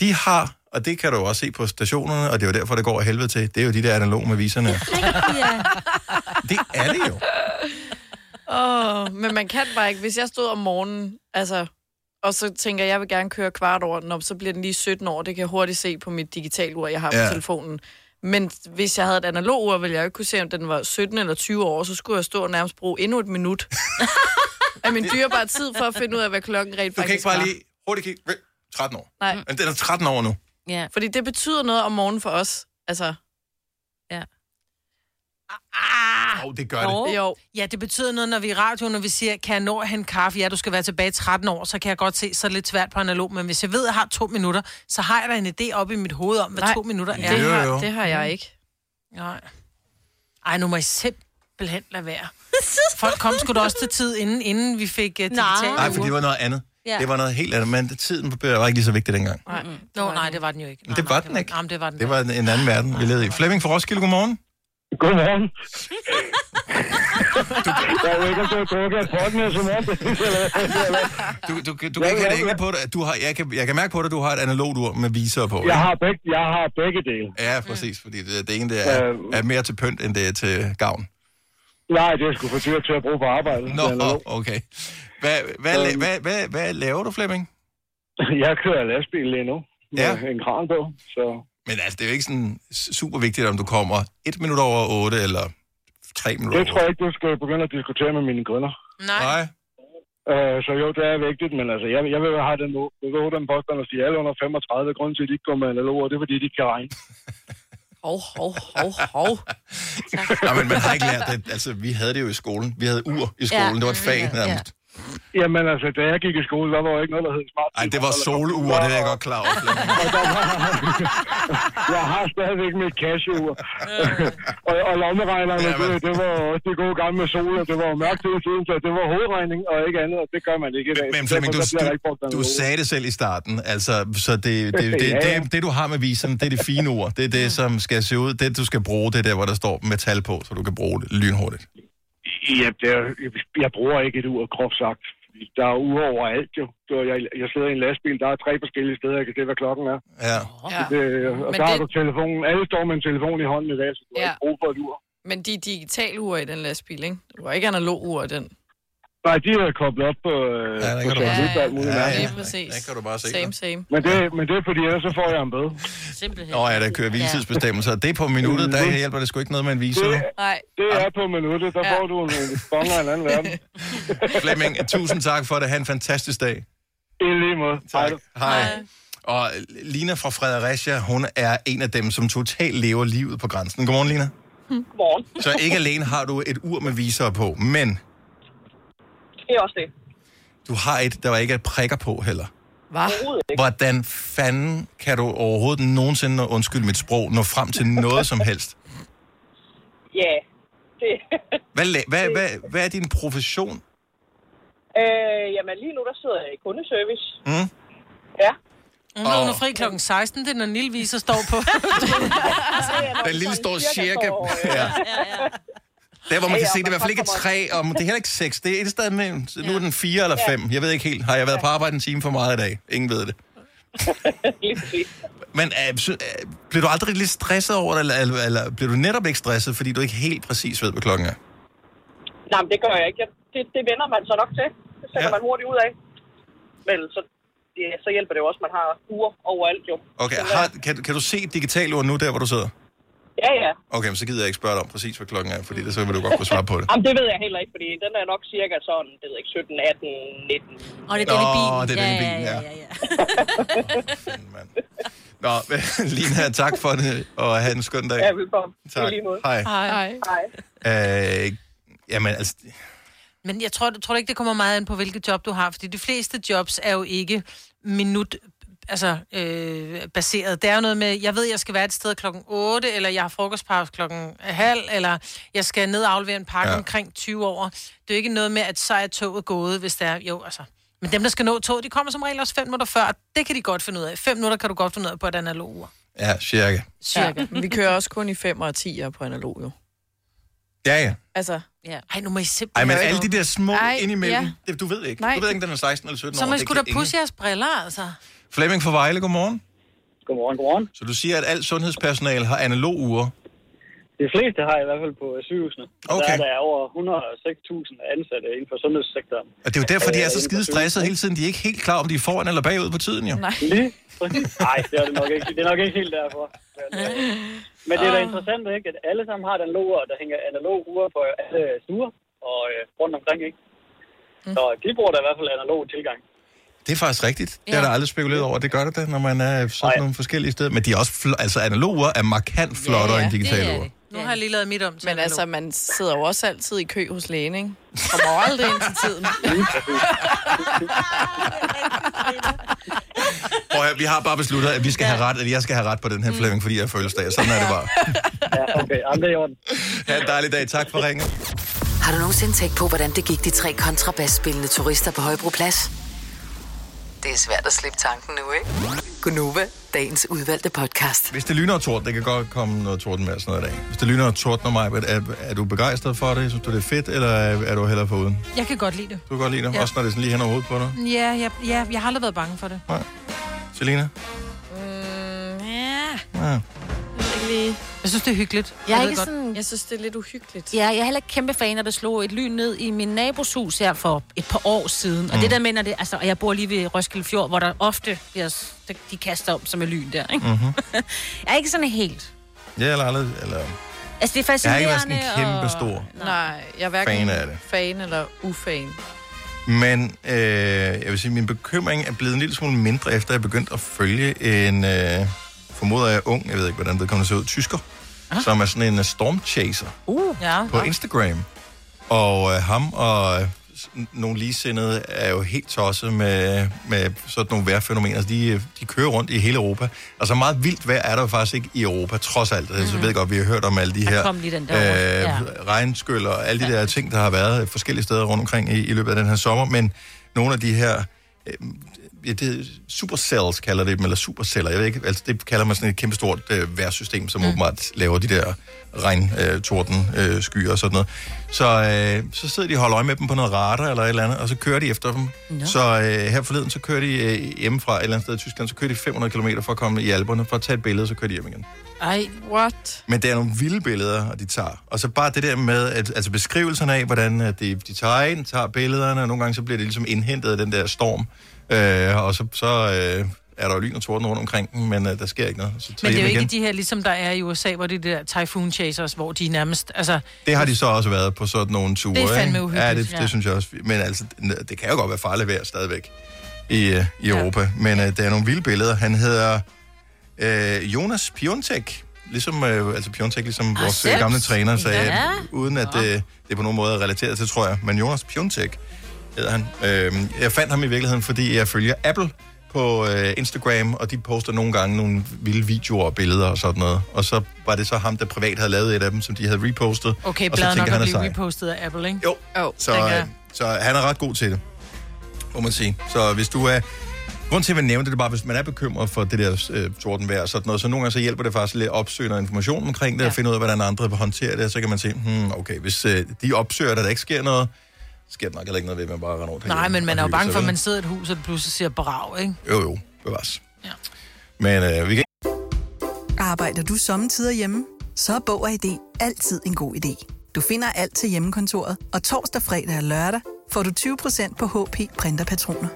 De har, og det kan du jo også se på stationerne, og det er jo derfor, det går af helvede til, det er jo de der analog med viserne. ja. Det er det jo. Åh, men man kan bare ikke. Hvis jeg stod om morgenen, altså, og så tænker jeg, jeg vil gerne køre kvart over den op, så bliver den lige 17 år. Det kan jeg hurtigt se på mit digitalur, jeg har Ja. på telefonen. Men hvis jeg havde et analog ur, ville jeg jo ikke kunne se, om den var 17 eller 20 år, så skulle jeg stå og nærmest bruge endnu et minut af min dyrebare tid for at finde ud af, hvad klokken rent Du kan faktisk ikke bare lige hurtigt kigge. Vent, 13 år. Nej. Men den er 13 år nu. Ja. Fordi det betyder noget om morgenen for os. Altså, Ja. Ah, oh, det gør det. Jo. Ja, det betyder noget, når vi er i radio, når vi siger, kan jeg nå at hente kaffe? Ja, du skal være tilbage i 13 år, så kan jeg godt se, så er det lidt svært på analog. Men hvis jeg ved, at jeg har to minutter, så har jeg da en idé op i mit hoved om, hvad Nej, to minutter det, er. Jo. har, det har jeg ikke. Nej. Ej, nu må I simpelthen lade være. Folk kom sgu da også til tid, inden, inden vi fik uh, digitale Nej, for det var noget andet. Ja. Det var noget helt andet, men tiden var ikke lige så vigtig dengang. Nej. Nå, nej, det var den jo ikke. Men det var den ikke. Jamen, det var den. Det var en en anden verden, vi levede i. Flemming fra Roskilde, godmorgen. Godmorgen. Jeg er ikke så som om det. Du, du, du kan ikke have det hængende på dig. Du har, jeg, kan, jeg kan mærke på dig, at du har et analogt ur med viser på. Jeg har begge, jeg har begge dele. Ja, præcis, fordi det, det ene det er, er mere til pynt, end det er til gavn. Nej, det er sgu for dyrt til at bruge på arbejde. Nå, okay. Hvad, hvad, la- hvad, hvad, hvad laver du, Flemming? Jeg kører lastbil lige nu. Med Ja. en kran på, så... Men altså, det er jo ikke sådan super vigtigt, om du kommer et minut over otte, eller tre minutter Det tror jeg ikke, du skal begynde at diskutere med mine kunder. Nej. Nej. Øh, så jo, det er vigtigt, men altså, jeg, jeg vil have den, jeg vil den påstand at sige, alle under 35, grunden til, at de ikke går med analoger, det er, fordi de ikke kan regne. Hov, hov, hov, hov. Nej, men man har ikke lært det. Altså, vi havde det jo i skolen. Vi havde ur i skolen. Ja. Det var et fag nærmest. Jamen altså, da jeg gik i skole, der var jo ikke noget, der hed smart. Ej, det var solure, det er jeg godt klar over. Jeg har stadigvæk mit cashew og, og lommeregnerne, Ja, det, det var også det gode gamle sol, og det var jo mørkt hele tiden, så det var hovedregning og ikke andet, og det gør man ikke i dag. Men Flemming, du, du, du sagde det selv i starten, altså, så det, det, det, Ja, det, ja. det, det, du har med viseren, det er det fine ord. Det er det, som skal se ud. Det, du skal bruge, det er der, hvor der står metal på, så du kan bruge det lynhurtigt. Ja, det er, jeg bruger ikke et ur, groft sagt. Der er ure overalt jo. Jeg, jeg sidder i en lastbil, der er tre forskellige steder, jeg kan se, hvad klokken er. Ja. Ja. Det, og Men har det- du telefonen. Alle står med en telefon i hånden i dag, så du har Ja. ikke brug for et ur. Men de er digital ure i den lastbil, ikke? Du har ikke analog ur i den. Nej, de er koblet op på, øh, Ja, der på muligt Ja, mærkeligt. ja. Lige præcis. Der kan du bare se Same, same. Men det, men det er fordi, ellers så får jeg en bøde. Simpelthen. Nå ja, der kører hviletidsbestemmelser. Det er på minuttet, der hjælper det sgu ikke noget med en visor. Det, Nej. det er på minuttet, der Ja. får du en, en bonger af en anden verden. Flemming, tusind tak for det. Ha' en fantastisk dag. I lige måde. Tak. Hej. Og Lina fra Fredericia, hun er en af dem, som totalt lever livet på grænsen. Godmorgen, Lina. Morgen. Så ikke alene har du et ur med visor på, men Det er også det. du har et, der ikke er prikker på heller. Ikke. Hvordan fanden kan du overhovedet nogensinde, undskyld mit sprog, nå frem til noget som helst? Ja, det... Hvad, hvad, hvad, hvad er din profession? øh, jamen, lige nu der sidder jeg i kundeservice. Mm? Ja. Hun er under fri klokken 16, det er, når Nille viser står på. Den lille står cirka... Ja. Der, hvor man Ja, kan se, det er i hvert fald ikke tre, og det er heller ikke seks. Det er et sted med, nu er den fire eller fem. Jeg ved ikke helt. Har jeg været på arbejde en time for meget i dag? Ingen ved det. Men øh, øh, bliver du aldrig lidt stresset over det, eller, eller, eller bliver du netop ikke stresset, fordi du ikke helt præcis ved, hvad klokken er? Nej, men det gør jeg ikke. Jeg- Det, det vender man så nok til. Det sætter ja. man hurtigt ud af. Men så, ja, så hjælper det jo også, man har uger overalt jo. Okay, har, kan, kan du se digitalt ord nu, der hvor du sidder? Ja, ja. Okay, men så gider jeg ikke spørge dig om præcis, hvad klokken er, fordi det, så vil du godt kunne svare på det. Jamen, det ved jeg heller ikke, fordi den er nok cirka sådan, det ved jeg ikke, 17, 18, 19. Og det er den i bilen. det er den i bilen, ja. ja, ja. Nå, Lina, tak for det, og have en skøn dag. Ja, velkommen. Tak. Hej. Hej. Hej. Øh, jamen, altså, Men jeg tror, tror ikke, det kommer meget an på, hvilket job du har? Fordi de fleste jobs er jo ikke minut altså, øh, baseret. Det er jo noget med, jeg ved, jeg skal være et sted klokken 8, eller jeg har frokostpause klokken halv, eller jeg skal ned og aflevere en pakke Ja. omkring 20 år. Det er jo ikke noget med, at så er toget gået, hvis det er... Jo, altså... Men dem, der skal nå toget, de kommer som regel også 5 minutter før. og Det kan de godt finde ud af. 5 minutter kan du godt finde ud af på et analog ur. ja, cirka. Cirka. Ja, men vi kører også kun i 5 og 10'er på analog, jo. Ja, ja. Altså, ja. Ej, nu må I simpelthen... Ej, men alle de der små Ej, indimellem, ja. det, du ved ikke. Nej. Du ved ikke, den er 16 eller 17 Så år. man det skulle da pusse jeres briller, altså. Flemming fra Vejle, godmorgen. Godmorgen, godmorgen. Så du siger, at alt sundhedspersonale har analog ure. De fleste har i hvert fald på sygehusene. Og Okay. Der er der over 106.000 ansatte inden for sundhedssektoren. Og det er jo derfor, de er så Øh, skide stresset hele tiden. De er ikke helt klar, om de er foran eller bagud på tiden, jo. Nej. Lige. Nej, det er det nok ikke. Det er nok ikke helt derfor. Men, øh, det er da interessant, ikke? At alle sammen har analog ur, der hænger analog ure på alle stuer og øh, rundt omkring, ikke? Så de bruger da i hvert fald analog tilgang. Det er faktisk rigtigt. Det har jeg aldrig spekuleret over. Det gør det da, når man er sådan nogle forskellige steder. Men de er også fl- altså analoge er markant flottere ja, ja. end digitale ure. Nu har jeg lige lavet mit om til Men analog. altså, man sidder jo også altid i kø hos lægen, ikke? Kommer aldrig ind til tiden. Prøv at, vi har bare besluttet, at vi skal have ret, at jeg skal have ret på den her Flemming, fordi jeg er fødselsdag. Sådan er det bare. Ja, okay. Jamen, det er i orden. Ha' en dejlig dag. Tak for ringen. Har du nogensinde tænkt på, hvordan det gik de tre kontrabasspillende turister på Højbroplads? Det er svært at slippe tanken nu, ikke? Gunova, dagens udvalgte podcast. Hvis det lyner og torden, det kan godt komme noget torden med sådan noget i dag. Hvis det lyner og torden mig, er, er du begejstret for det? Synes du, det er fedt, eller er, er du hellere foruden? Jeg kan godt lide det. Du kan godt lide det, Ja. også når det er sådan lige hen over hovedet på dig. Ja, ja, ja, jeg har aldrig været bange for det. Selina? Mm, ja. Ja. Lige. Jeg synes, det er hyggeligt. Jeg er ved ikke godt. sådan... Jeg synes, det er lidt uhyggeligt. Ja, jeg er heller ikke kæmpe fan, at der slog et lyn ned i min nabos hus her for et par år siden. Og Mm. det der mener det, altså, og jeg bor lige ved Roskilde Fjord, hvor der ofte bliver, de kaster om som et lyn der, ikke? Mm-hmm. jeg er ikke sådan helt... Ja, eller aldrig, eller... Altså, det er Jeg har fascinerende. ikke været sådan en kæmpe og... stor. Nej, jeg er hverken Fan af det. fan eller ufan. Men øh, jeg vil sige, min bekymring er blevet en lille smule mindre, efter jeg begyndte at følge en, øh, formoder jeg ung, jeg ved ikke, hvordan det kommer til at se ud, tysker, ah. som er sådan en uh, stormchaser Uh, ja. på Instagram. Og øh, ham og øh, nogle ligesindede er jo helt tosset med, med sådan nogle vejrfænomener. Altså, de, de kører rundt i hele Europa. Altså meget vildt vejr er der jo faktisk ikke i Europa, trods alt. Altså, jeg ved godt, vi har hørt om alle de her over. Ja. regnskyld og alle de der ting, der har været forskellige steder rundt omkring i, i løbet af den her sommer. Men nogle af de her øh, ja, det, supercells kalder det dem, eller superceller, jeg ved ikke, altså det kalder man sådan et kæmpestort øh, vejrsystem, som mm. åbenbart laver de der regn, øh, torden, øh, skyer og sådan noget. Så, øh, så sidder de og holder øje med dem på noget radar eller et eller andet, og så kører de efter dem. Nå. Så øh, her forleden, så kører de øh, hjemmefra et eller andet sted i Tyskland, så kører de 500 km for at komme i alberne, for at tage et billede, så kører de hjem igen. Ej, what? Men det er nogle vilde billeder, de tager. Og så bare det der med, at, altså beskrivelserne af, hvordan at de, de tager ind, tager billederne, og nogle gange så bliver det ligesom indhentet af den der storm. Øh, og så, så øh, er der jo lyn og torden rundt omkring men øh, der sker ikke noget. Så Men det er jo hjem ikke igen. de her, ligesom der er i USA, hvor det er de der typhoon chasers, hvor de nærmest, altså... Det har de så også været på sådan nogle ture. Det er fandme uhyggeligt, Ja, det, det ja. synes jeg også. Men altså, det kan jo godt være farligt vejr stadigvæk i, øh, i Europa. Men øh, det er nogle vilde billeder. Han hedder øh, Jonas Piontek. Ligesom, øh, altså Piontek, ligesom Ah, vores selv? øh, gamle træner sagde, Ja. uden at øh, det er på nogen måde er relateret til, tror jeg. Men Jonas Piontek hedder han. Øh, jeg fandt ham i virkeligheden, fordi jeg følger Apple på øh, Instagram, og de poster nogle gange nogle vilde videoer og billeder og sådan noget. Og så var det så ham, der privat havde lavet et af dem, som de havde repostet. Okay, og så bladet nok tænker at han blive repostet af Apple, ikke? Jo. Oh, Så, øh, så han er ret god til det, må man sige. Så hvis du er... Grunden til, at jeg nævner det, det er bare, hvis man er bekymret for det der øh, tordenvejr og sådan noget, så nogle gange så hjælper det faktisk lidt at opsøge noget information omkring det, ja. og finde ud af, hvordan andre vil håndtere det, og så kan man sige, hmm, okay, hvis øh, de opsøger, at der ikke sker noget, sker der nok heller ikke noget ved, at man bare render rundt Nej, men man er jo bange for, at man sidder i et hus, og det pludselig siger brav, ikke? Jo, jo, bevares. Ja. Men øh, vi kan Arbejder du sommetider hjemme? Så er Bog og ID altid en god idé. Du finder alt til hjemmekontoret, og torsdag, fredag og lørdag får du 20% på HP Printerpatroner.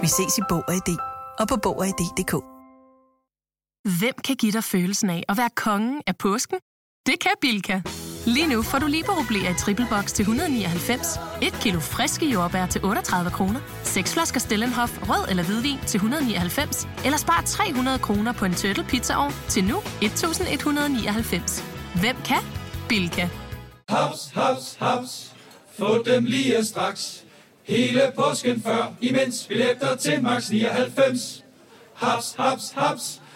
Vi ses i Bog og ID og på Bog og ID.dk. Hvem kan give dig følelsen af at være kongen af påsken? Det kan Bilka! Lige nu får du liberobleer i triple box til 199, et kilo friske jordbær til 38 kroner, seks flasker Stellenhof rød eller hvidvin til 199, eller spar 300 kroner på en turtle pizzaovn til nu 1199. Hvem kan? Bilka. Haps, haps, haps. Få dem lige straks. Hele påsken før, imens billetter til max 99. Haps, haps, haps.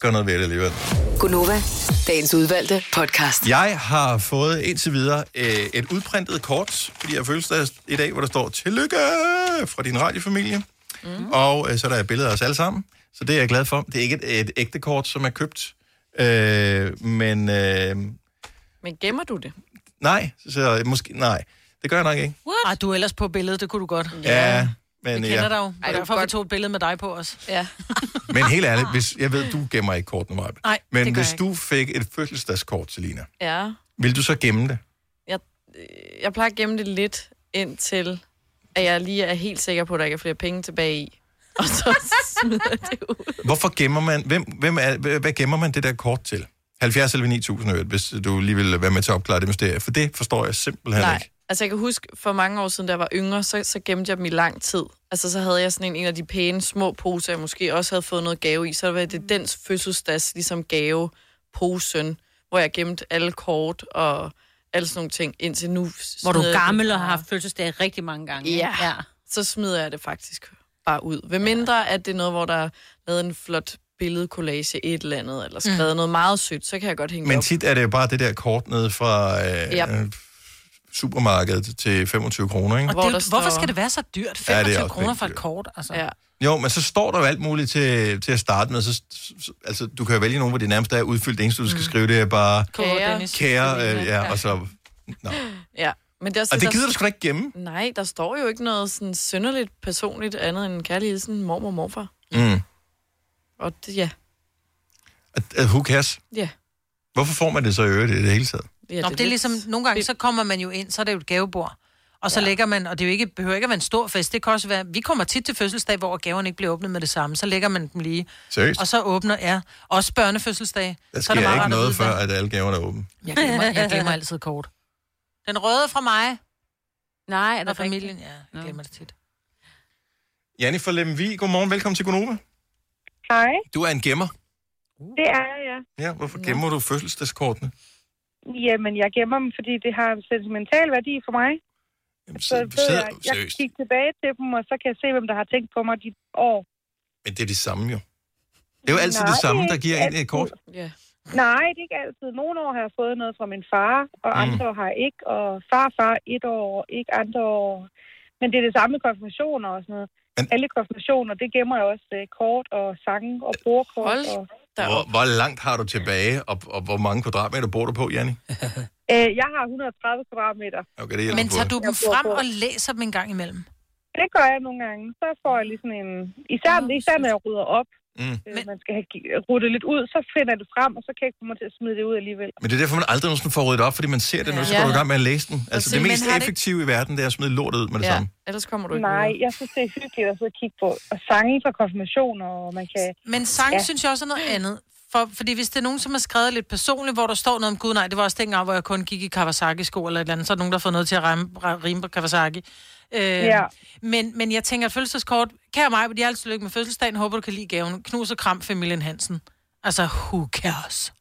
Gøre noget ved det alligevel. Gunova, dagens udvalgte podcast. Jeg har fået indtil videre øh, et udprintet kort, fordi jeg føles i dag, hvor der står Tillykke fra din radiofamilie. Mm. Og øh, så er der et billede af os alle sammen. Så det er jeg glad for. Det er ikke et, et ægte kort, som er købt. Øh, men øh, Men gemmer du det? nej, så måske, nej, det gør jeg nok ikke. What? Ej, du er ellers på billedet, det kunne du godt. Ja, men, Vi kender ja. dig jo. Ej, derfor godt- vi tog et billede med dig på os. Ja. Men helt ærligt, hvis, jeg ved, du gemmer ikke kortene, Maja. Nej, Men hvis jeg du fik et fødselsdagskort, Selina, Ja. vil du så gemme det? Jeg, jeg plejer at gemme det lidt indtil, at jeg lige er helt sikker på, at der ikke er flere penge tilbage i. Og så smider det ud. Hvorfor gemmer man, hvem, hvem er, hvad gemmer man det der kort til? 70 eller 9000 øre, hvis du lige vil være med til at opklare det mysterie, for det forstår jeg simpelthen Nej, ikke. Altså jeg kan huske, for mange år siden, da jeg var yngre, så, så gemte jeg dem i lang tid. Altså så havde jeg sådan en, en af de pæne små poser, jeg måske også havde fået noget gave i. Så var det dens fødselsdags ligesom gave posen, hvor jeg gemte alle kort og alle sådan nogle ting indtil nu. Hvor du er gammel og har haft fødselsdag rigtig mange gange. Ja. ja. Så smider jeg det faktisk bare ud. Ved mindre, at det er noget, hvor der er lavet en flot billedkollage et eller andet, eller skrevet mm. noget meget sødt, så kan jeg godt hænge det Men op. tit er det jo bare det der kort ned fra øh, Ja. Supermarkedet til 25 kroner, ikke? Og det, hvorfor skal det være så dyrt? Ja, det er 25 også kroner for et kort, altså. Ja. Jo, men så står der jo alt muligt til, til at starte med. Så, så, altså, du kan jo vælge nogen, hvor det nærmest er udfyldt. Det eneste, du skal skrive, det er bare Kære. Kære, øh, ja, og så... Nå. Ja. Men det er også, Og det der- gider du sgu da ikke gemme. Nej, der står jo ikke noget sådan synderligt personligt andet end en kærlig hilsen, mormor og morfar. Mm. Og det, ja. At, at who cares? Ja. Hvorfor får man det så i øvrigt i det hele taget? Ja Nå, det er ligesom, nogle gange, så kommer man jo ind, så er det jo et gavebord. Og så ja. lægger man, og det er jo ikke, behøver ikke at være en stor fest, det kan også være, vi kommer tit til fødselsdag, hvor gaverne ikke bliver åbnet med det samme, så lægger man dem lige. Seriøst? Og så åbner, ja, også børnefødselsdag. Der så er det sker ikke at noget vide, før, at alle gaverne er åbne. Jeg glemmer, jeg glemmer altid kort. Den røde fra mig. Nej, er der familien? Ja, jeg glemmer det tit. Janni fra Lemvi, godmorgen, velkommen til Gonova. Hej, Du er en gemmer. det er jeg, ja. Ja, hvorfor gemmer du fødselsdagskortene? Jamen, jeg gemmer dem, fordi det har sentimental værdi for mig. så ved sid- jeg, jeg kan kigge tilbage til dem, og så kan jeg se, hvem der har tænkt på mig de år. Men det er de samme jo. Det er jo altid Nej, det samme, det er der giver en et kort. Ja. Nej, det er ikke altid. Nogle år har jeg fået noget fra min far, og Mm. andre år har jeg ikke. Og farfar et år, ikke andre år. Men det er det samme med konfirmationer og sådan noget. Men... Alle konfirmationer, det gemmer jeg også øh, kort og sange og brugerkort. Og... Hvor, hvor langt har du tilbage, og, og hvor mange kvadratmeter bor du på, Janni? Øh, jeg har 130 kvadratmeter. Okay, det Men tager du dem frem og læser dem en gang imellem? Det gør jeg nogle gange. Så får jeg lige sådan en... Især, især når jeg rydder op, Mm. øh, man skal have ryddet lidt ud, så finder jeg det frem, og så kan jeg ikke få mig til at smide det ud alligevel. Men det er derfor, man aldrig nogensinde får ryddet op, fordi man ser det, når Ja. så går du i Ja. gang med at læse den. Altså, det mest det ikke- effektive i verden, det er at smide lortet ud med det samme. ellers kommer du Nej, jeg synes, det er hyggeligt at sidde og kigge på. Og sange fra konfirmationer, og man kan... Men sang ja. synes jeg også er noget andet. For, fordi hvis det er nogen, som har skrevet lidt personligt, hvor der står noget om, gud nej, det var også dengang, hvor jeg kun gik i Kawasaki-sko eller et eller andet, så er der nogen, der har fået noget til at rime, rime på Kawasaki. Øh, Ja. men, men jeg tænker, at fødselsdagskort, kære mig, de har altid lykke med fødselsdagen, håber du kan lide gaven. Knus og kram familien Hansen. Altså, who cares?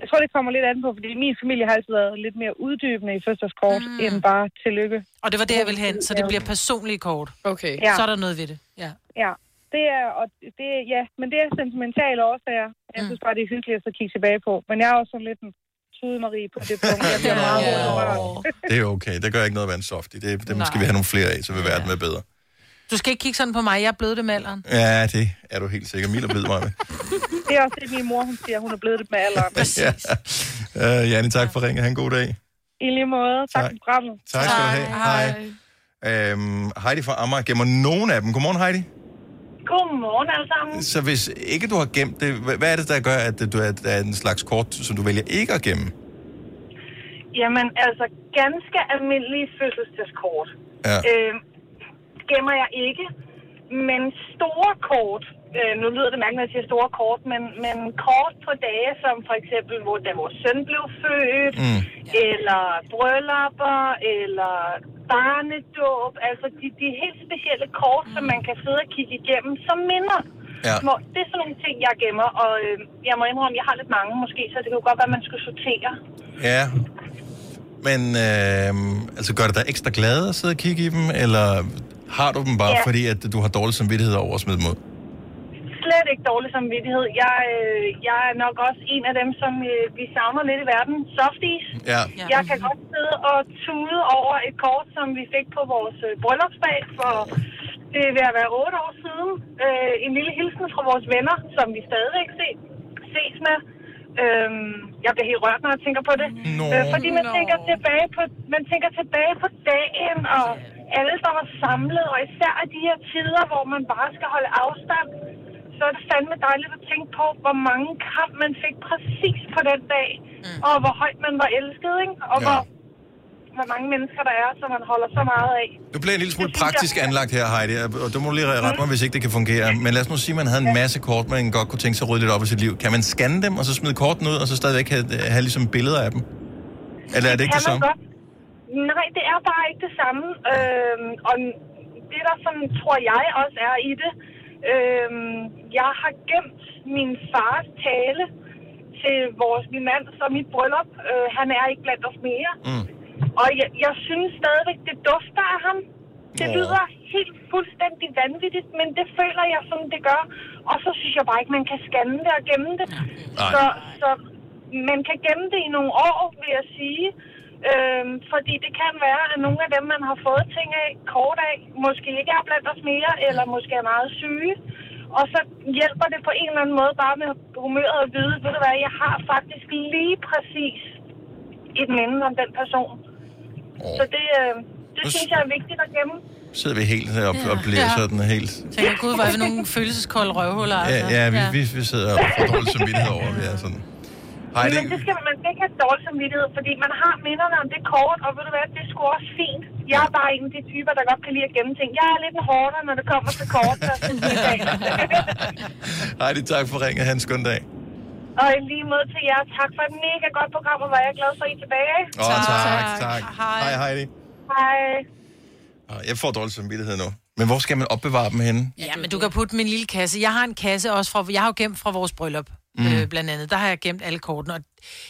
Jeg tror, det kommer lidt an på, fordi min familie har altid været lidt mere uddybende i fødselskort, mm. end bare tillykke. Og det var det, jeg ville hen, så det bliver personlige kort. Okay. Ja. Så er der noget ved det. Ja. Ja, det er, og det, ja, men det er sentimentale årsager. Jeg synes bare, det er hyggeligt at så kigge tilbage på. Men jeg er også sådan lidt en tudemarie på det punkt. Jeg bliver meget rørt. Det er okay. Det gør ikke noget at være en softie. Det, det skal vi have nogle flere af, så vil verden være bedre. Du skal ikke kigge sådan på mig, jeg er blevet det med alderen. Ja, det er du helt sikker. Mila ved mig med. Det er også det, min mor hun siger. Hun er blevet det med alderen. ja. Uh, Janne, tak for ringen. Ha' en god dag. I lige måde. Tak, Tak. for programmet. Tak skal du have. Hej. Øhm, Heidi fra Amager gemmer nogen af dem. Godmorgen, Heidi. Godmorgen alle sammen. Så hvis ikke du har gemt det, hvad er det, der gør, at du er, er en slags kort, som du vælger ikke at gemme? Jamen, altså ganske almindelige fødselsdagskort. Ja. Øh, gemmer jeg ikke. Men store kort, øh, nu lyder det mærkeligt, når jeg siger store kort, men, men kort på dage, som for eksempel, hvor da vores søn blev født, mm. eller bryllupper, eller barnedåb, altså de, de helt specielle kort, som man kan sidde og kigge igennem, som minder. Ja. Små, det er sådan nogle ting, jeg gemmer, og øh, jeg må indrømme, jeg har lidt mange måske, så det kunne godt være, at man skulle sortere. Ja. Men øh, altså gør det dig ekstra glad at sidde og kigge i dem, eller har du dem bare, Ja. ja. fordi at du har dårlig samvittighed over at smide dem ud? Slet ikke dårlig samvittighed. Jeg, øh, jeg er nok også en af dem, som øh, vi savner lidt i verden. Softies. Ja. Jeg kan godt sidde og tude over et kort, som vi fik på vores øh, bryllupsdag for det er ved at være otte år siden. Øh, en lille hilsen fra vores venner, som vi stadigvæk se, ses med. Øhm, jeg bliver helt rørt, når jeg tænker på det. Nå. Øh, fordi man tænker, tilbage på, man tænker tilbage på dagen, og alle, der var samlet, og især i de her tider, hvor man bare skal holde afstand, så er det fandme dejligt at tænke på, hvor mange kram man fik præcis på den dag, mm. og hvor højt man var elsket, ikke? og Ja. hvor, hvor mange mennesker der er, som man holder så meget af. Du bliver en lille smule praktisk anlagt her, Heidi, og du må lige rette mig, hvis ikke det kan fungere. Men lad os nu sige, at man havde en masse kort, man godt kunne tænke sig at rydde lidt op i sit liv. Kan man scanne dem, og så smide kortene ud, og så stadigvæk have, have ligesom billeder af dem? Eller er det ikke det kan man samme? godt. Nej, det er bare ikke det samme. Øhm, og det, der sådan, tror jeg også er i det, øhm, jeg har gemt min fars tale til vores, min mand som mit bryllup. Øh, han er ikke blandt os mere. Mm. Og jeg, jeg synes stadigvæk, det dufter af ham. Det Åh. lyder helt fuldstændig vanvittigt, men det føler jeg, som det gør. Og så synes jeg bare ikke, man kan scanne det og gemme det. Nej. Så, så man kan gemme det i nogle år, vil jeg sige. Øhm, fordi det kan være, at nogle af dem, man har fået ting af, kort af, måske ikke er blandt os mere, eller måske er meget syge. Og så hjælper det på en eller anden måde bare med humøret at vide, ved du hvad, jeg har faktisk lige præcis et minde om den person. Så det, øh, det synes jeg er vigtigt at gemme. Sidder vi helt her og, og bliver Ja. sådan helt... Tænker, gud, hvor er vi nogle følelseskolde røvhuller, Ja, altså. ja, vi, vi, vi sidder og får dårlig samvittighed over, at vi er sådan. Heidi, Men det skal man, ikke have dårlig samvittighed, fordi man har minderne om det kort, og ved du hvad, det er sgu også fint. Jeg er bare en af de typer, der godt kan lide at gemme ting. Jeg er lidt en hårdere, når det kommer til kort. Hej, det tak for ringet. Han skøn dag. og i lige måde til jer. Tak for et mega godt program, og hvor jeg er glad for, at I er tilbage. Åh, oh, tak, tak. tak. Hej, Heidi. Hej. Jeg får dårlig samvittighed nu. Men hvor skal man opbevare dem henne? Ja, men du kan putte min lille kasse. Jeg har en kasse også fra, jeg har jo gemt fra vores bryllup, Mm. øh, blandt andet. Der har jeg gemt alle kortene, og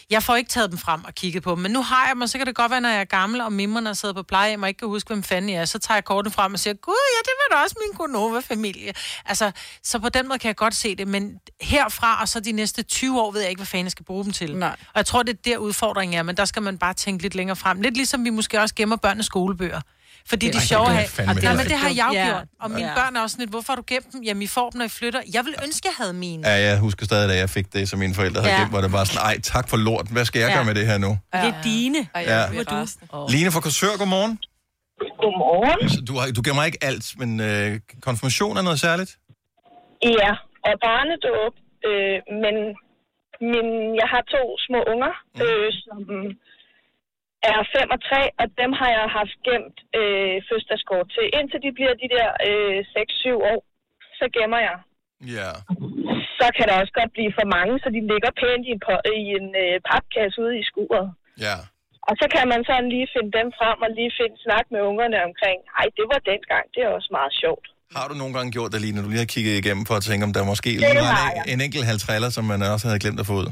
jeg får ikke taget dem frem og kigget på dem. Men nu har jeg dem, og så kan det godt være, når jeg er gammel, og mimmerne sidder på plejehjem og ikke kan huske, hvem fanden jeg er, så tager jeg kortene frem og siger, gud, ja, det var da også min Gonova-familie. Altså, så på den måde kan jeg godt se det, men herfra og så de næste 20 år ved jeg ikke, hvad fanden jeg skal bruge dem til. Nej. Og jeg tror, det er der udfordringen er, men der skal man bare tænke lidt længere frem. Lidt ligesom vi måske også gemmer børnenes skolebøger. Fordi Det- er Ej, sjove Og det, men det har jeg jo Ja. gjort. Og mine Ja. børn er også sådan lidt, hvorfor har du gemt dem? Jamen, I får dem, når I flytter. Jeg vil ønske, jeg havde mine. Ja, jeg husker stadig, da jeg fik det, som mine forældre havde Ja. gemt, hvor det bare sådan, ej, tak for lort. Hvad skal jeg Ja. gøre med det her nu? Det er dine. Ja. bliver du. Line fra Korsør, godmorgen. Godmorgen. Så du, har, du gemmer ikke alt, men øh, konfirmation er noget særligt? Ja, og barnedåb. Øh, men min, jeg har to små unger, øh, som er 5 og 3, og dem har jeg haft gemt øh, fødselsdagskort til. Indtil de bliver de der øh, 6-7 år, så gemmer jeg. Ja. Så kan der også godt blive for mange, så de ligger pænt i en, i en øh, papkasse ude i skuret. Ja. Og så kan man sådan lige finde dem frem og lige finde snak med ungerne omkring, ej, det var dengang, det er også meget sjovt. Har du nogle gange gjort det lige, når du lige har kigget igennem for at tænke, om der måske Det lige var en, en enkelt halvtræller, som man også havde glemt at få ud?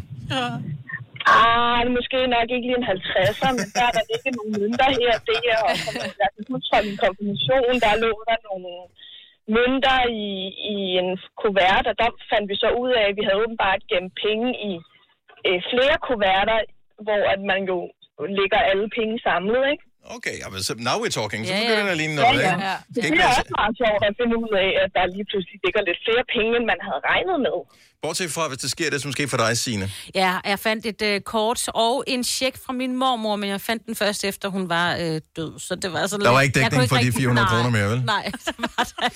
Ah, måske nok ikke lige en 50'er, men der er der ikke nogle mønter her og der. Og sådan jeg kan huske fra min konfirmation, der lå der nogle mønter i, i en kuvert, og der fandt vi så ud af, at vi havde åbenbart gemt penge i øh, flere kuverter, hvor at man jo lægger alle penge samlet, ikke? Okay, ja, men så now we're talking. Så begynder ja. der lige Ja, noget, ja. ikke? Ja. Det Det være, også meget sjovt at finde ud af, at der lige pludselig ligger lidt flere penge, end man havde regnet med. bortset fra, hvis det sker det, som sker for dig, Signe. Ja, jeg fandt et øh, kort og en check fra min mormor, men jeg fandt den først efter, hun var øh, død. Så det var så Der var ikke dækning for de rigtig- 400 Nej, kroner mere, vel? Nej, så var der.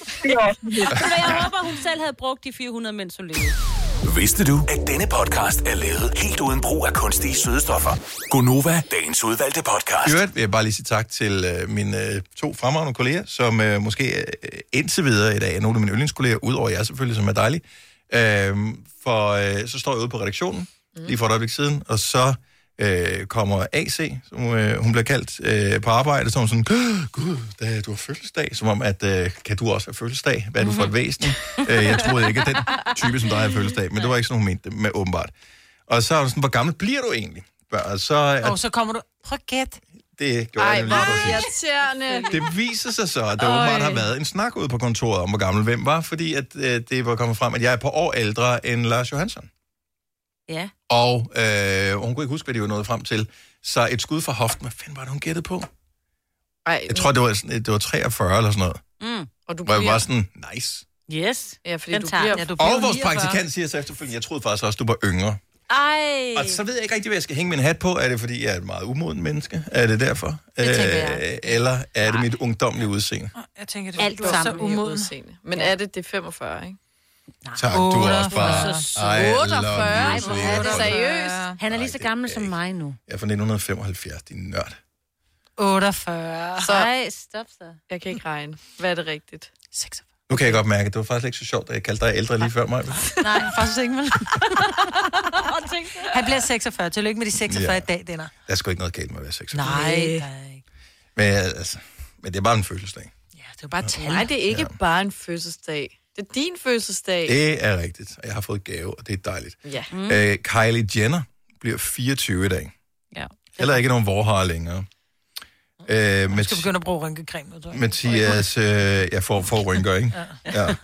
Men jeg håber, hun selv havde brugt de 400, mens hun levede. Vidste du, at denne podcast er lavet helt uden brug af kunstige sødestoffer? Gonova, dagens udvalgte podcast. I øvrigt vil jeg bare lige sige tak til øh, mine øh, to fremragende kolleger, som øh, måske øh, indtil videre i dag er nogle af mine yndlingskolleger, udover jer selvfølgelig, som er dejlige. Øh, for øh, så står jeg ude på redaktionen, lige for et øjeblik siden, og så øh, kommer AC, som øh, hun bliver kaldt, øh, på arbejde, så er hun sådan, gud, da du har fødselsdag, som om, at øh, kan du også have fødselsdag? Hvad er du for et væsen? øh, jeg troede ikke, at den type, som dig har fødselsdag, men det var ikke sådan, hun mente det med åbenbart. Og så er hun sådan, hvor gammel bliver du egentlig? Og så, er, Og så kommer du, prøv at gætte. det gjorde Ej, jeg lige præcis. Det viser sig så, at der åbenbart har været en snak ude på kontoret om, hvor gammel hvem var, fordi at, øh, det var kommet frem, at jeg er på år ældre end Lars Johansson. Ja. Og øh, hun kunne ikke huske, hvad de var nået frem til. Så et skud fra hoften, hvad fanden var det, hun gættede på? Ej, Jeg tror, det var, sådan, det var 43 eller sådan noget. Mm. Og du Hvor jeg bliver- var sådan, nice. Yes. Ja, fordi Den du tager bliver... Ja, du Og vores praktikant siger så efterfølgende, jeg troede faktisk også, du var yngre. Ej. Og så ved jeg ikke rigtig, hvad jeg skal hænge min hat på. Er det, fordi jeg er et meget umoden menneske? Er det derfor? Det tænker jeg. Øh, eller er det mit ungdomlige udseende? Jeg tænker, det Alt du er så sammen umoden. udseende. Men er det det er 45, ikke? Tak, du er også bare... 48. I love 48. you, Hvor er det seriøst? Han er lige så gammel som mig nu. Jeg er fra 1975, din nørd. 48. Så Ej, stop så. jeg kan ikke regne. Hvad er det rigtigt? 46. Nu kan jeg godt mærke, at det var faktisk ikke så sjovt, at jeg kaldte dig ældre lige før mig. Nej, faktisk ikke, vel? Han bliver 46. Tillykke med de 46 Ja. i dag, Denner. Der er sgu ikke noget galt med at være 46. Nej, der er ikke. Men, altså, men det er bare en fødselsdag. Det er bare tal. Nej, det er ikke bare en fødselsdag. Det er din fødselsdag. Det er rigtigt, og jeg har fået gave, og det er dejligt. Ja. Mm. Øh, Kylie Jenner bliver 24 i dag. Ja. Heller ikke nogen vorhar længere. Øh, Du skal begynde at bruge rynkecreme. tror jeg. Mathias, øh, jeg får, får rynker, ikke? Ja.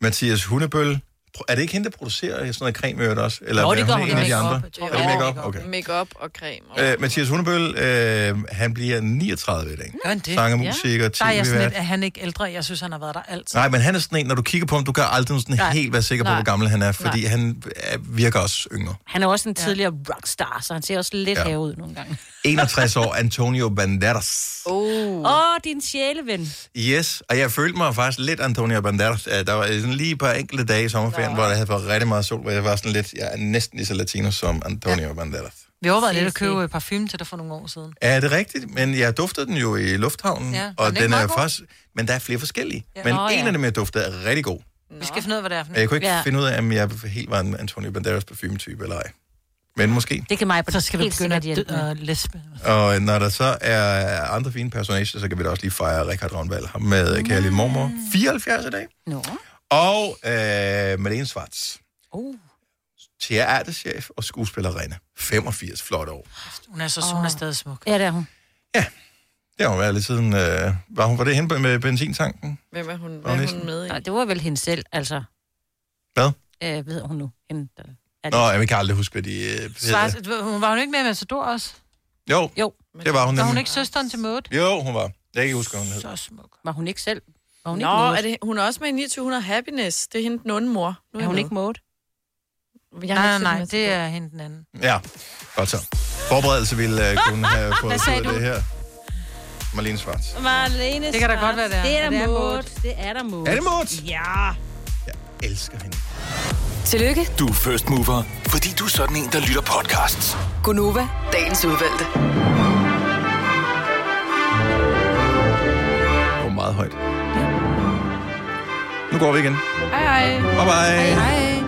Mathias Hundebøl. Er det ikke hende, der producerer sådan noget creme øvrigt også? Eller er det hun gør en hun. af de andre? Er det det er make-up? Okay. Make-up og creme. Øh, Mathias Hundebøl, øh, han bliver 39 i dag. Gør han det? Sanger, musiker, Der er jeg sådan lidt, at han ikke ældre. Jeg synes, han har været der altid. Nej, men han er sådan en, når du kigger på ham, du kan aldrig sådan Nej. helt være sikker på, Nej. hvor gammel han er, fordi Nej. han er, virker også yngre. Han er også en tidligere rockstar, så han ser også lidt Ja. ja. ud nogle gange. 61 år, Antonio Banderas. Åh, oh. oh, din sjæleven. Yes, og jeg følte mig faktisk lidt Antonio Banderas. Øh, Der var sådan lige et par enkelte dage i sommerferien, hvor der havde været rigtig meget sol, hvor jeg var sådan lidt, jeg er næsten lige så latino som Antonio ja. Banderas. Vi overvejede lidt at købe øh, parfume til dig for nogle år siden. Er det rigtigt? Men jeg duftede den jo i lufthavnen, Ja, og den den er faktisk... Men der er flere forskellige. Ja. Men Nå, en ja. af dem, jeg duftede, er rigtig god. Vi skal finde ud af, hvad det er for Jeg kunne ikke Ja. finde ud af, om jeg helt var en Antonio Banderas parfumetype eller ej. Men måske. Det kan mig Så skal helt begynde at at lesbe. Og når der så er andre fine personager, så kan vi da også lige fejre Richard Ravnvald med mm. Kærlig Mormor. 74 i dag. Nå. Og øh, Malene Svarts. Uh. Teaterchef og skuespillerinde. 85 flot år. Hun er så hun er stadig smuk. Ja, det er hun. Det har hun været lidt siden... Øh, var hun var det henne med benzintanken? Hvem er hun, Var hvad er næsten- hun med i? Nej, det var vel hende selv, altså. Hvad? Øh, hvad hedder hun nu? Hende, der... Er Nå, jeg kan aldrig huske, hvad de øh, Svars, hun var hun ikke med i Matador også? Jo, jo, det var hun Var hun nemlig. ikke søsteren til Maud? Jo, hun var. Jeg kan ikke huske, hvad hun hed. Så smuk. Var hun ikke selv? Var hun Nå, ikke Maud? er det, hun er også med i 2900 Happiness. Det er hende den onde mor. Nu Er hun jeg ikke Maud? med. Nej, har nej, ikke set nej, Matador. det er hende den anden. Ja, godt så. Forberedelse ville uh, kunne have fået Hvad sagde af du? det her. Marlene Svarts. Marlene Det kan da godt være, det er. Det er Er der det Maud. Det er der Maud. Er det Maud? Ja. Elsker hende. Tillykke, Du er first mover, fordi du er sådan en, der lytter podcasts. Gunova, dagens udvalgte. Det var meget højt. Nu går vi igen. Hej, hej. Bye bye. Hej.